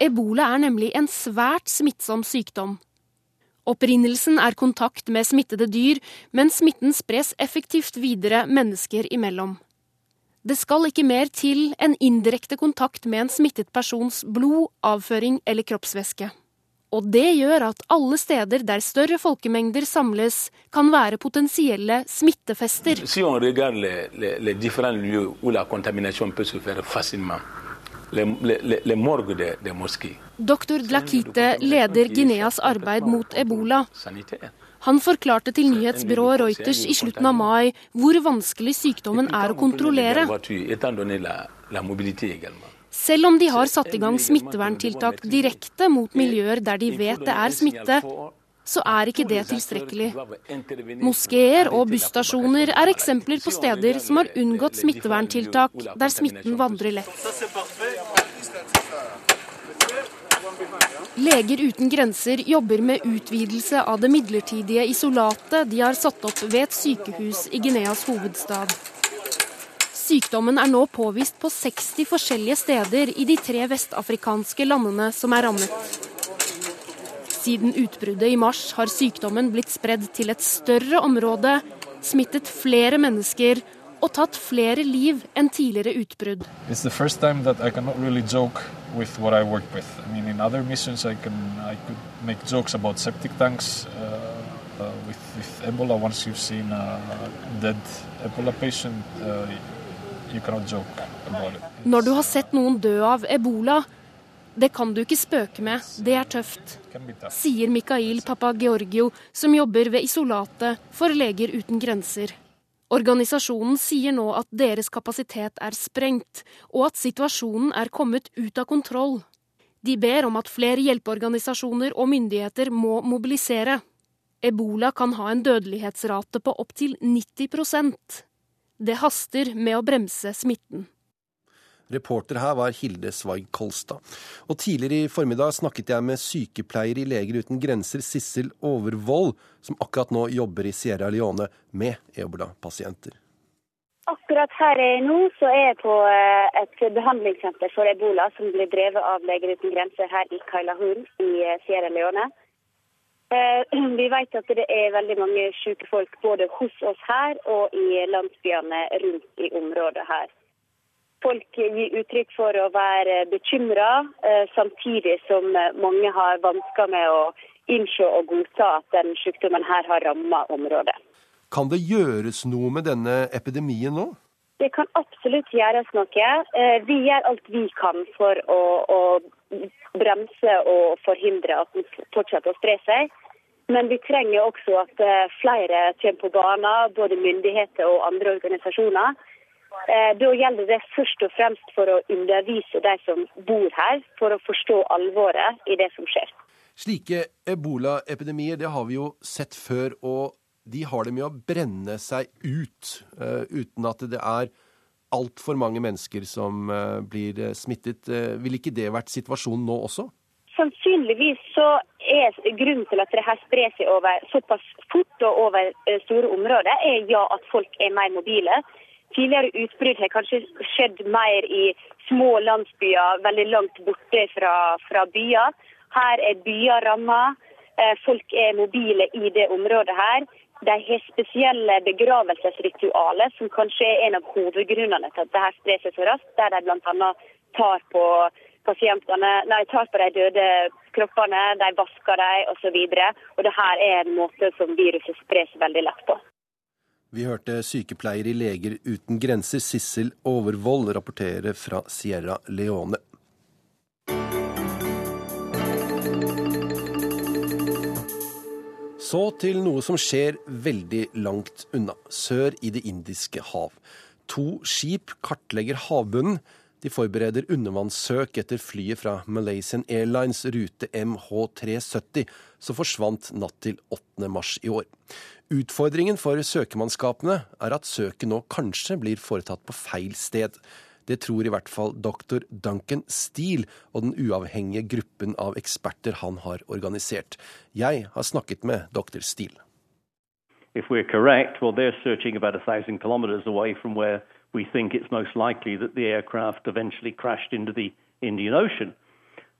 Speaker 21: Ebola er nemlig en svært smittsom sykdom. Opprinnelsen er kontakt med smittede dyr, men smitten spres effektivt videre mennesker imellom. Det skal ikke mer til enn indirekte kontakt med en smittet persons blod, avføring eller kroppsvæske. Og det gjør at alle steder der større folkemengder samles, kan være potensielle smittefester. Si Doktor Dlakite leder Guineas arbeid mot ebola. Han forklarte til nyhetsbyrået Reuters i slutten av mai hvor vanskelig sykdommen er å kontrollere. Selv om de har satt i gang smitteverntiltak direkte mot miljøer der de vet det er smitte, så er ikke det tilstrekkelig. Moskeer og busstasjoner er eksempler på steder som har unngått smitteverntiltak der smitten vandrer lett. Leger uten grenser jobber med utvidelse av det midlertidige isolatet de har satt opp ved et sykehus i Guineas hovedstad. Sykdommen er nå påvist på 60 forskjellige steder i de tre vestafrikanske landene som er rammet. Siden utbruddet i mars har sykdommen blitt spredd til et større område, smittet flere mennesker og tatt flere liv enn tidligere utbrudd.
Speaker 22: Really I. I mean, in other missions, I can I could make jokes about septic tanks. Uh, uh, with, with Ebola, once you've seen a dead Ebola patient, uh,
Speaker 21: Når du har sett noen dø av ebola, det kan du ikke spøke med, det er tøft, sier Mikael Papageorgio, som jobber ved isolatet for Leger uten grenser. Organisasjonen sier nå at deres kapasitet er sprengt, og at situasjonen er kommet ut av kontroll. De ber om at flere hjelpeorganisasjoner og myndigheter må mobilisere. Ebola kan ha en dødelighetsrate på opptil 90 Det haster med å bremse smitten.
Speaker 2: Reporter her var Hilde Sveig Kolstad. Og tidligere i formiddag snakket jeg med sykepleier i Leger uten grenser, Sissel Overvold, som akkurat nå jobber i Sierra Leone med ebola-pasienter.
Speaker 23: Akkurat her nå så er jeg på eh, et behandlingssenter for ebola som blir drevet av Leger uten grenser her i Kailahun i eh, Sierra Leone. Eh, vi vet at det er veldig mange syke folk både hos oss her og i landsbyene rundt i området her. Folk gir uttrykk for å være bekymra, eh, samtidig som mange har vansker med å innse og godta at den sykdommen her har ramma området.
Speaker 2: Kan det gjøres noe med denne epidemien nå?
Speaker 23: Det kan absolutt gjøres noe. Eh, vi gjør alt vi kan for å, å bremse og forhindre at den fortsetter å spre seg. Men vi trenger også at eh, flere kommer på banen, både myndigheter og andre organisasjoner. Eh, da gjelder det først og fremst for å undervise de som bor her, for å forstå alvoret i det som skjer.
Speaker 2: Slike ebolaepidemier det har vi jo sett før, og de har det med å brenne seg ut uh, uten at det er altfor mange mennesker som uh, blir smittet. Uh, vil ikke det vært situasjonen nå også?
Speaker 23: Sannsynligvis så er grunnen til at det her sprer seg over såpass fort og over store områder, er ja at folk er mer mobile. Tidligere utbrudd har kanskje skjedd mer i små landsbyer veldig langt borte fra, fra byer. Her er byer ramma. Eh, folk er mobile i det området her. De har spesielle begravelsesritualer, som kanskje er en av hovedgrunnene til at dette sprer seg så raskt. Der de bl.a. tar på pasientene, nei, tar på de døde kroppene, de vasker dem osv. Og dette er en måte som viruset sprer seg veldig lett på.
Speaker 2: Vi hørte sykepleier i Leger uten grenser, Sissel Overvold, rapportere fra Sierra Leone. Så til noe som skjer veldig langt unna, sør i Det indiske hav. To skip kartlegger havbunnen. De forbereder undervannssøk etter flyet fra Malaysian Airlines rute MH370, som forsvant natt til 8. mars i år. Utfordringen for søkemannskapene er at søket nå kanskje blir foretatt på feil sted. Det tror i hvert fall dr. Duncan Steele og den uavhengige gruppen av eksperter han har organisert. Jeg har snakket med dr. Steele.
Speaker 24: If we're correct, well, they're searching about a thousand kilometers away from where we think it's most likely that the aircraft eventually crashed into the Indian Ocean.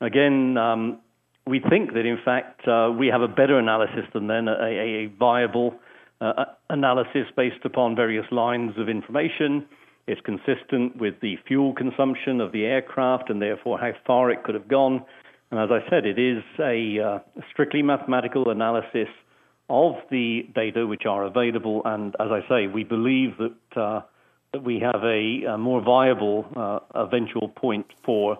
Speaker 24: Again, um, we think that, in fact, uh, we have a better analysis than then, a, a viable uh, analysis based upon various lines of information. It's consistent with the fuel consumption of the aircraft and therefore how far it could have gone. And as I said, it is a uh, strictly mathematical analysis of the data which are available. And as I say, we believe that, uh, that we have a, a more viable uh, eventual point for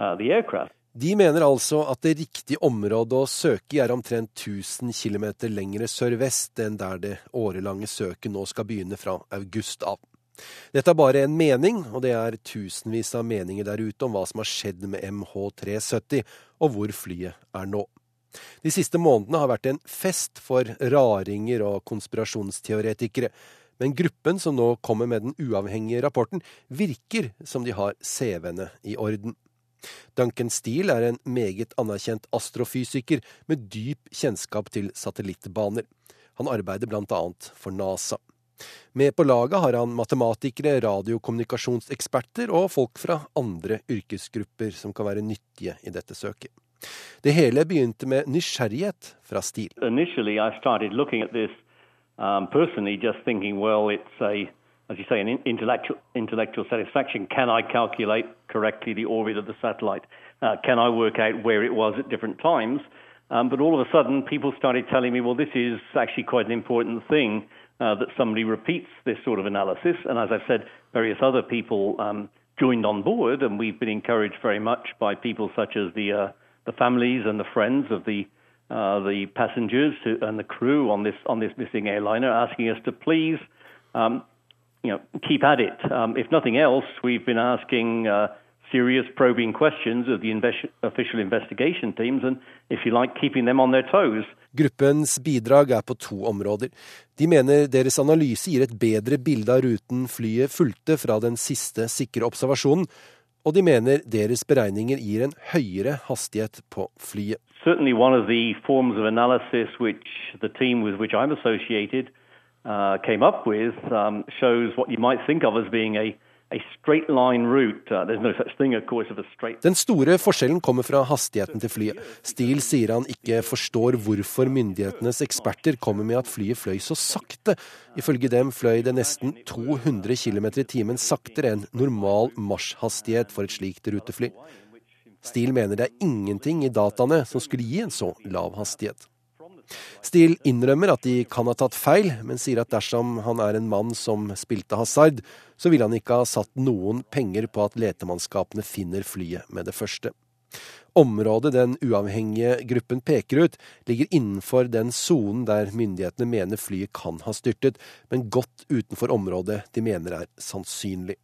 Speaker 24: uh, the aircraft.
Speaker 2: De mener altså at det riktige området å søke i er omtrent 1000 km lengre sørvest enn der det årelange søket nå skal begynne fra august av. Dette er bare en mening, og det er tusenvis av meninger der ute om hva som har skjedd med MH370, og hvor flyet er nå. De siste månedene har vært en fest for raringer og konspirasjonsteoretikere, men gruppen som nå kommer med den uavhengige rapporten, virker som de har CV-ene i orden. Duncan Steele er en meget anerkjent astrofysiker med dyp kjennskap til satellittbaner. Han arbeider blant annet for NASA. Med på laget har han matematikere, radiokommunikasjonseksperter og folk fra andre yrkesgrupper som kan være nyttige i dette søket. Det hele begynte med nysgjerrighet fra
Speaker 24: STIL. Um, personally, just thinking, well, it's a as you say, an intellectual, intellectual satisfaction. Can I calculate correctly the orbit of the satellite? Uh, can I work out where it was at different times? Um, but all of a sudden, people started telling me, well, this is actually quite an important thing uh, that somebody repeats this sort of analysis. And as I've said, various other people um, joined on board, and we've been encouraged very much by people such as the uh, the families and the friends of the uh, the passengers and the crew on this on this missing airliner, asking us to please um, you know, keep at it. Um, if nothing else, we've been asking uh, serious probing questions of the official investigation teams, and if you like, keeping them on their toes.
Speaker 2: Gruppens bidrag er på to områder. De mener deres analyse gir et bedre bilde av ruten flyet fulgte fra den siste sikre observasjonen, og de mener deres beregninger gir en høyere hastighet på flyet.
Speaker 24: Certainly one of the forms of analysis which the team with which I'm associated uh, came up with um, shows what you might think of as being a, Uh,
Speaker 2: Den store forskjellen kommer fra hastigheten til flyet. Steele sier han ikke forstår hvorfor myndighetenes eksperter kommer med at flyet fløy så sakte. Ifølge dem fløy det nesten 200 km i timen saktere enn normal marsjhastighet for et slikt rutefly. Steele mener det er ingenting i dataene som skulle gi en så lav hastighet. Steele innrømmer at de kan ha tatt feil, men sier at dersom han er en mann som spilte hasard, så ville han ikke ha satt noen penger på at letemannskapene finner flyet med det første. Området den uavhengige gruppen peker ut, ligger innenfor den sonen der myndighetene mener flyet kan ha styrtet, men godt utenfor området de mener er sannsynlig.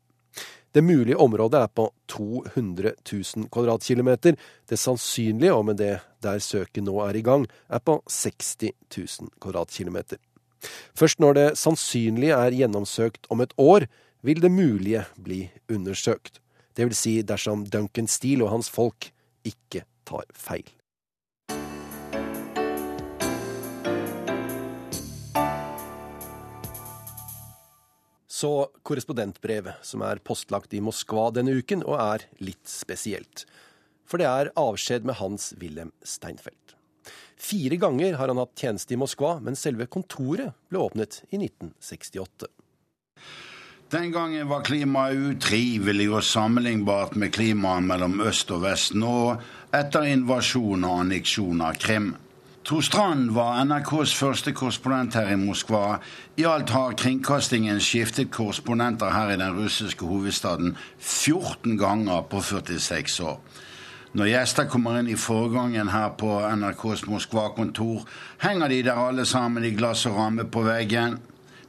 Speaker 2: Det mulige området er på 200 000 kvadratkilometer. Det sannsynlige, og med det der søket nå er i gang, er på 60 000 kvadratkilometer. Først når det sannsynlige er gjennomsøkt om et år, vil det mulige bli undersøkt. Det vil si dersom Duncan Steele og hans folk ikke tar feil. Så korrespondentbrevet, som er postlagt i Moskva denne uken, og er litt spesielt. For det er avskjed med Hans-Wilhelm Steinfeld. Fire ganger har han hatt tjeneste i Moskva, men selve kontoret ble åpnet i 1968.
Speaker 25: Den gangen var klimaet utrivelig og sammenlignbart med klimaet mellom øst og vest nå, etter invasjon og anneksjon av Krim. Tor Strand var NRKs første korrespondent her i Moskva. I alt har kringkastingen skiftet korrespondenter her i den russiske hovedstaden 14 ganger på 46 år. Når gjester kommer inn i forgangen her på NRKs Moskva-kontor, henger de der alle sammen i glass og ramme på veggen.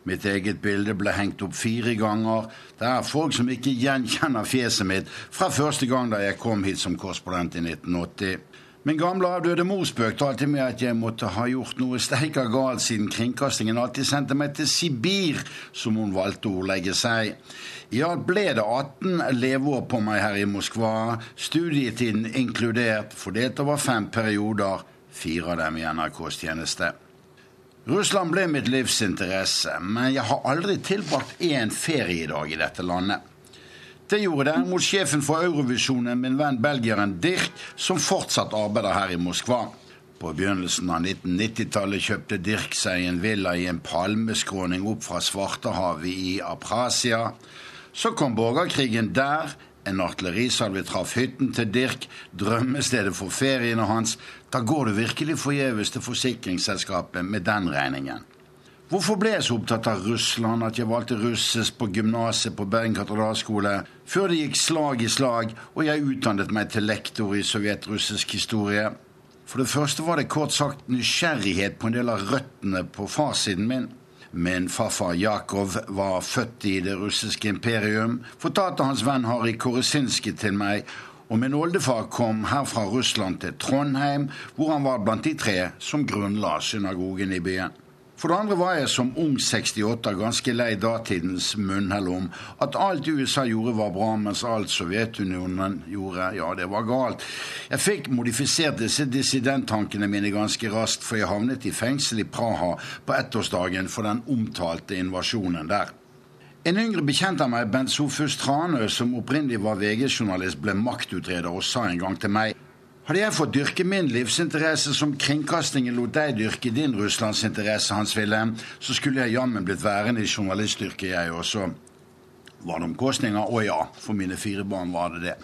Speaker 25: Mitt eget bilde ble hengt opp fire ganger. Det er folk som ikke gjenkjenner fjeset mitt fra første gang da jeg kom hit som korrespondent i 1980. Min gamle avdøde mor spøkte alltid med at jeg måtte ha gjort noe steika galt, siden kringkastingen alltid sendte meg til Sibir, som hun valgte å ordlegge seg. I alt ble det 18 leveår på meg her i Moskva, studietiden inkludert, fordelt over fem perioder, fire av dem i NRKs tjeneste. Russland ble mitt livs interesse, men jeg har aldri tilbrakt én feriedag i dette landet. Det gjorde det mot sjefen for Eurovisjonen, min venn belgieren Dirk, som fortsatt arbeider her i Moskva. På begynnelsen av 1990-tallet kjøpte Dirk seg en villa i en palmeskråning opp fra Svartehavet i Aprasia. Så kom borgerkrigen der. En artillerisalve traff hytten til Dirk, drømmestedet for feriene hans. Da går du virkelig forgjeves til forsikringsselskapet med den regningen. Hvorfor ble jeg så opptatt av Russland at jeg valgte russisk på gymnaset på Bergen katedralskole, før det gikk slag i slag og jeg utdannet meg til lektor i sovjetrussisk historie? For det første var det kort sagt nysgjerrighet på en del av røttene på farssiden min. Min farfar Jakov var født i det russiske imperium, fortalte hans venn Harry Koresinski til meg, og min oldefar kom her fra Russland til Trondheim, hvor han var blant de tre som grunnla synagogen i byen. For det andre var jeg som ung 68 ganske lei datidens munnhell om at alt USA gjorde var bra, mens alt Sovjetunionen gjorde, ja, det var galt. Jeg fikk modifisert disse dissidenttankene mine ganske raskt, for jeg havnet i fengsel i Praha på ettårsdagen for den omtalte invasjonen der. En yngre bekjent av meg, Bent Sofus Tranø, som opprinnelig var VG-journalist, ble maktutreder og sa en gang til meg hadde jeg fått dyrke min livsinteresse som kringkastingen lot deg dyrke din russlandsinteresse, Hans Wilhelm, så skulle jeg jammen blitt værende i journalistyrket, jeg også. Var det omkostninger? Å ja, for mine fire barn var det det.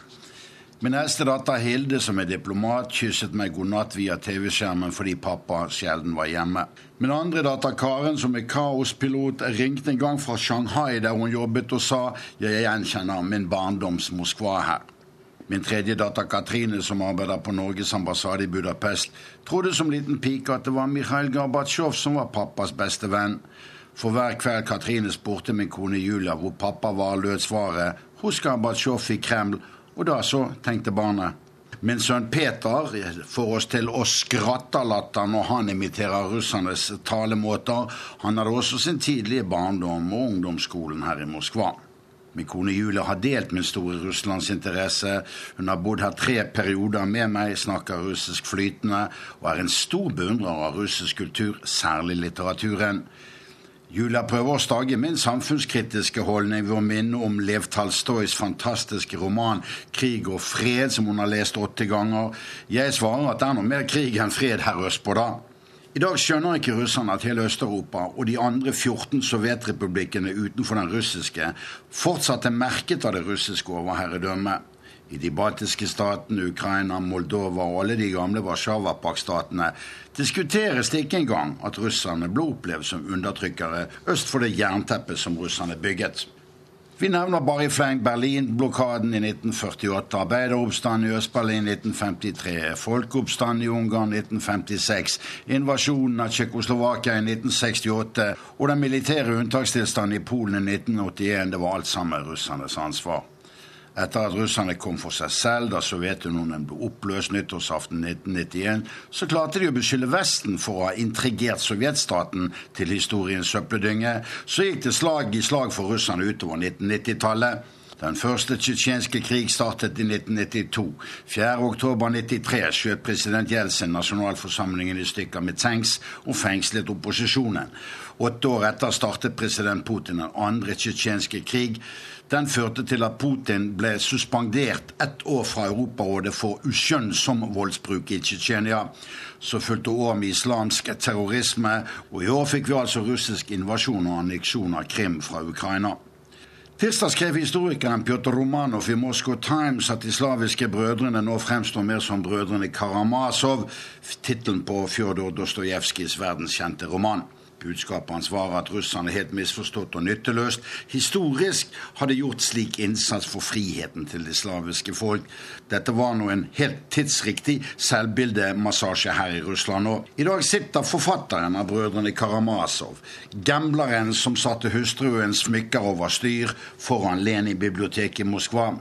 Speaker 25: Min eldste datter Hilde, som er diplomat, kysset meg god natt via TV-skjermen fordi pappa sjelden var hjemme. Min andre datter Karen, som er kaospilot, ringte en gang fra Shanghai, der hun jobbet, og sa jeg gjenkjenner min barndoms Moskva her. Min tredje datter Katrine, som arbeider på Norges ambassade i Budapest, trodde som liten pike at det var Mikhail Gorbatsjov som var pappas beste venn. For hver kveld Katrine spurte min kone Julia hvor pappa var, lød svaret hos Gorbatsjov i Kreml, og da så, tenkte barnet. Min sønn Peter får oss til å skratte latter når han imiterer russernes talemåter. Han hadde også sin tidlige barndom og ungdomsskolen her i Moskva. Min kone Julie har delt min store russlandsinteresse. Hun har bodd her tre perioder med meg, snakker russisk flytende og er en stor beundrer av russisk kultur, særlig litteraturen. Julia prøver å stage min samfunnskritiske holdning ved å minne om Lev Talstojs fantastiske roman 'Krig og fred', som hun har lest åtte ganger. Jeg svarer at det er noe mer krig enn fred her østpå, da. I dag skjønner ikke russerne at hele Øst-Europa og de andre 14 sovjetrepublikkene utenfor den russiske fortsatt er merket av det russiske overherredømmet. I de baltiske statene, Ukraina, Moldova og alle de gamle Warszawapak-statene diskuteres det ikke engang at russerne ble opplevd som undertrykkere øst for det jernteppet som russerne bygget. Vi nevner bare i fleng Berlin-blokaden i 1948, arbeideroppstanden i Øst-Berlin 1953, folkeoppstanden i Ungarn 1956, invasjonen av Tsjekkoslovakia i 1968 og den militære unntakstilstanden i Polen i 1981. Det var alt sammen russernes ansvar. Etter at russerne kom for seg selv da Sovjetunionen ble oppløst nyttårsaften 1991, så klarte de å beskylde Vesten for å ha intrigert sovjetstaten til historiens søppeldynge. Så gikk det slag i slag for russerne utover 1990-tallet. Den første tsjetsjenske krig startet i 1992. 4.10.93 skjøt president Jeltsin nasjonalforsamlingen i stykker med tanks og fengslet opposisjonen. Åtte år etter startet president Putin den andre tsjetsjenske krig. Den førte til at Putin ble suspendert ett år fra Europarådet for uskjønnsom voldsbruk i Tsjetsjenia. Så fulgte år med islamsk terrorisme, og i år fikk vi altså russisk invasjon og anneksjon av Krim fra Ukraina. Tirsdag skrev historikeren Pjotr Romanov i Moscow Times at de slaviske brødrene nå fremstår mer som brødrene Karamazov, tittelen på Fjodor Dostojevskijs verdenskjente roman. Budskapet hans var at russerne helt misforstått og nytteløst historisk hadde gjort slik innsats for friheten til det slaviske folk. Dette var nå en helt tidsriktig selvbildemassasje her i Russland. Og i dag sitter forfatteren av brødrene Karamazov, gambleren som satte hustruens smykker over styr foran Lenin-biblioteket i Moskva.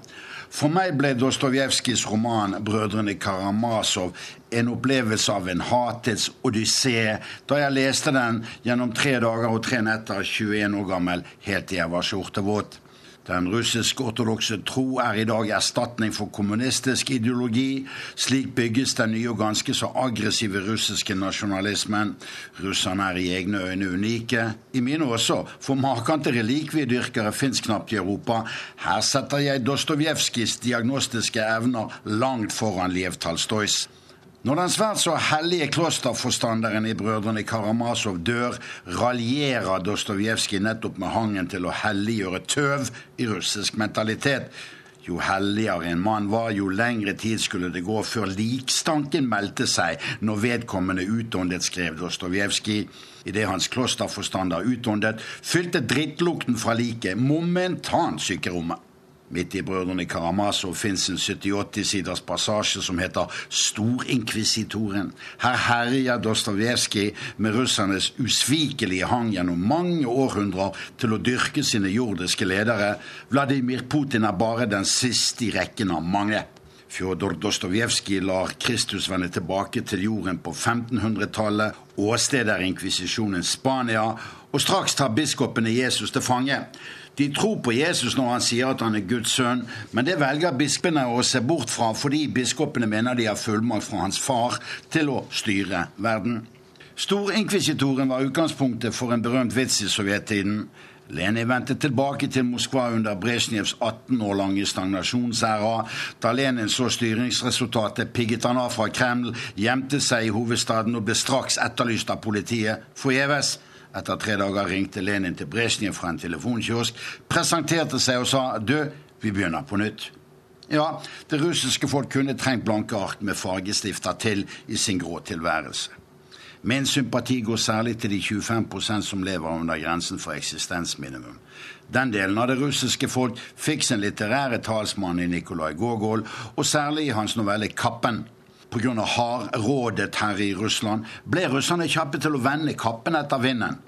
Speaker 25: For meg ble Dostojevskijs roman 'Brødrene Karamazov' en opplevelse av en hatets odyssé da jeg leste den gjennom tre dager og tre netter, 21 år gammel, helt til jeg var skjortevåt. Den russisk-ortodokse tro er i dag erstatning for kommunistisk ideologi. Slik bygges den nye og ganske så aggressive russiske nasjonalismen. Russerne er i egne øyne unike. I mine også, for maken til relikviedyrkere fins knapt i Europa. Her setter jeg Dostojevskijs diagnostiske evner langt foran Liev Talstojs. Når den svært så hellige klosterforstanderen i Brødrene Karamazov dør, raljerer Dostojevskij nettopp med hangen til å helliggjøre tøv i russisk mentalitet. Jo helligere en mann var, jo lengre tid skulle det gå før likstanken meldte seg når vedkommende utåndet, skrev Dostojevskij. Idet hans klosterforstander utåndet, fylte drittlukten fra liket momentant sykerommet. Midt i Brødrene Karamazov fins en 70-80 siders passasje som heter Storinkvisitoren. Her herjer Dostojevskij med russernes usvikelige hang gjennom mange århundrer til å dyrke sine jordiske ledere. Vladimir Putin er bare den siste i rekken av mange. Fjodor Dostojevskij lar Kristus vende tilbake til jorden på 1500-tallet. Åstedet er inkvisisjonen Spania, og straks tar biskopene Jesus til fange. De tror på Jesus når han sier at han er Guds sønn, men det velger bispene å se bort fra fordi biskopene mener de har fullmakt fra hans far til å styre verden. Storinkvisitoren var utgangspunktet for en berømt vits i sovjettiden. Lenin vendte tilbake til Moskva under Brezjnevs 18 år lange stagnasjonsæra. Da Lenin så styringsresultatet, pigget han av fra Kreml, gjemte seg i hovedstaden og ble straks etterlyst av politiet. Forgjeves. Etter tre dager ringte Lenin til Brezjnev fra en telefonkiosk, presenterte seg og sa du, vi begynner på nytt. Ja, det russiske folk kunne trengt blanke ark med fargestifter til i sin grå tilværelse. Min sympati går særlig til de 25% som lever under grensen for eksistensminimum. Den delen av det russiske folk fikk sin litterære talsmann i Nikolai Gogol, og særlig i hans novelle 'Kappen'. Pga. hardrådet her i Russland ble russerne kjappe til å vende kappen etter vinden.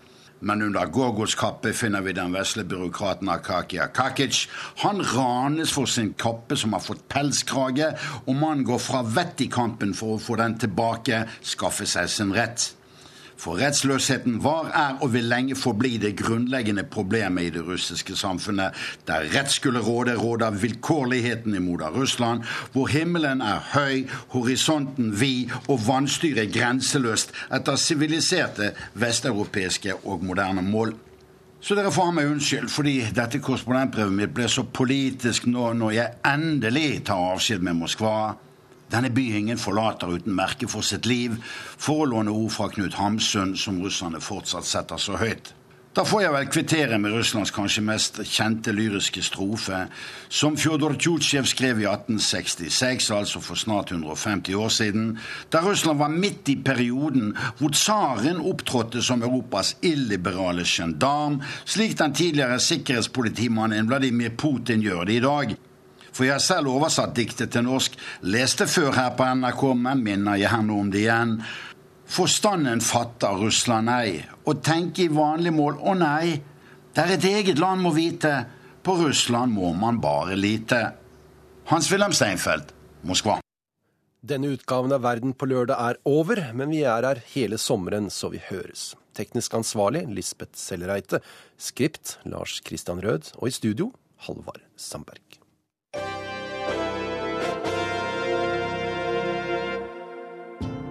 Speaker 25: Men under Gorgos kappe finner vi den vesle byråkraten Akakia Kakic. Han ranes for sin kappe som har fått pelskrage, og mannen går fra vett i kampen for å få den tilbake, skaffe seg sin rett. For rettsløsheten var, er og vil lenge forbli det grunnleggende problemet i det russiske samfunnet. Der rett skulle råde, råder vilkårligheten i moder Russland, hvor himmelen er høy, horisonten vid og vannstyret grenseløst etter siviliserte vesteuropeiske og moderne mål. Så dere får ha meg unnskyld, fordi dette korrespondentbrevet mitt ble så politisk nå når jeg endelig tar avskjed med Moskva. Denne byingen forlater uten merke for sitt liv, for å låne ord fra Knut Hamsun, som russerne fortsatt setter så høyt. Da får jeg vel kvittere med Russlands kanskje mest kjente lyriske strofe, som Fjodor Tsjutsjev skrev i 1866, altså for snart 150 år siden, da Russland var midt i perioden hvor tsaren opptrådte som Europas illiberale gendarm, slik den tidligere sikkerhetspolitimannen Vladimir Putin gjør det i dag. For jeg har selv oversatt diktet til norsk, leste før her på NRK, men minner jeg henne om det igjen. Forstanden fatter Russland ei, og tenker i vanlig mål å nei, det er et eget land må vite, på Russland må man bare lite. Hans-Wilhelm Steinfeld, Moskva.
Speaker 2: Denne utgaven av Verden på lørdag er over, men vi er her hele sommeren, så vi høres. Teknisk ansvarlig Lisbeth Sellereite. Skript Lars Christian Rød. Og i studio Halvard Sandberg.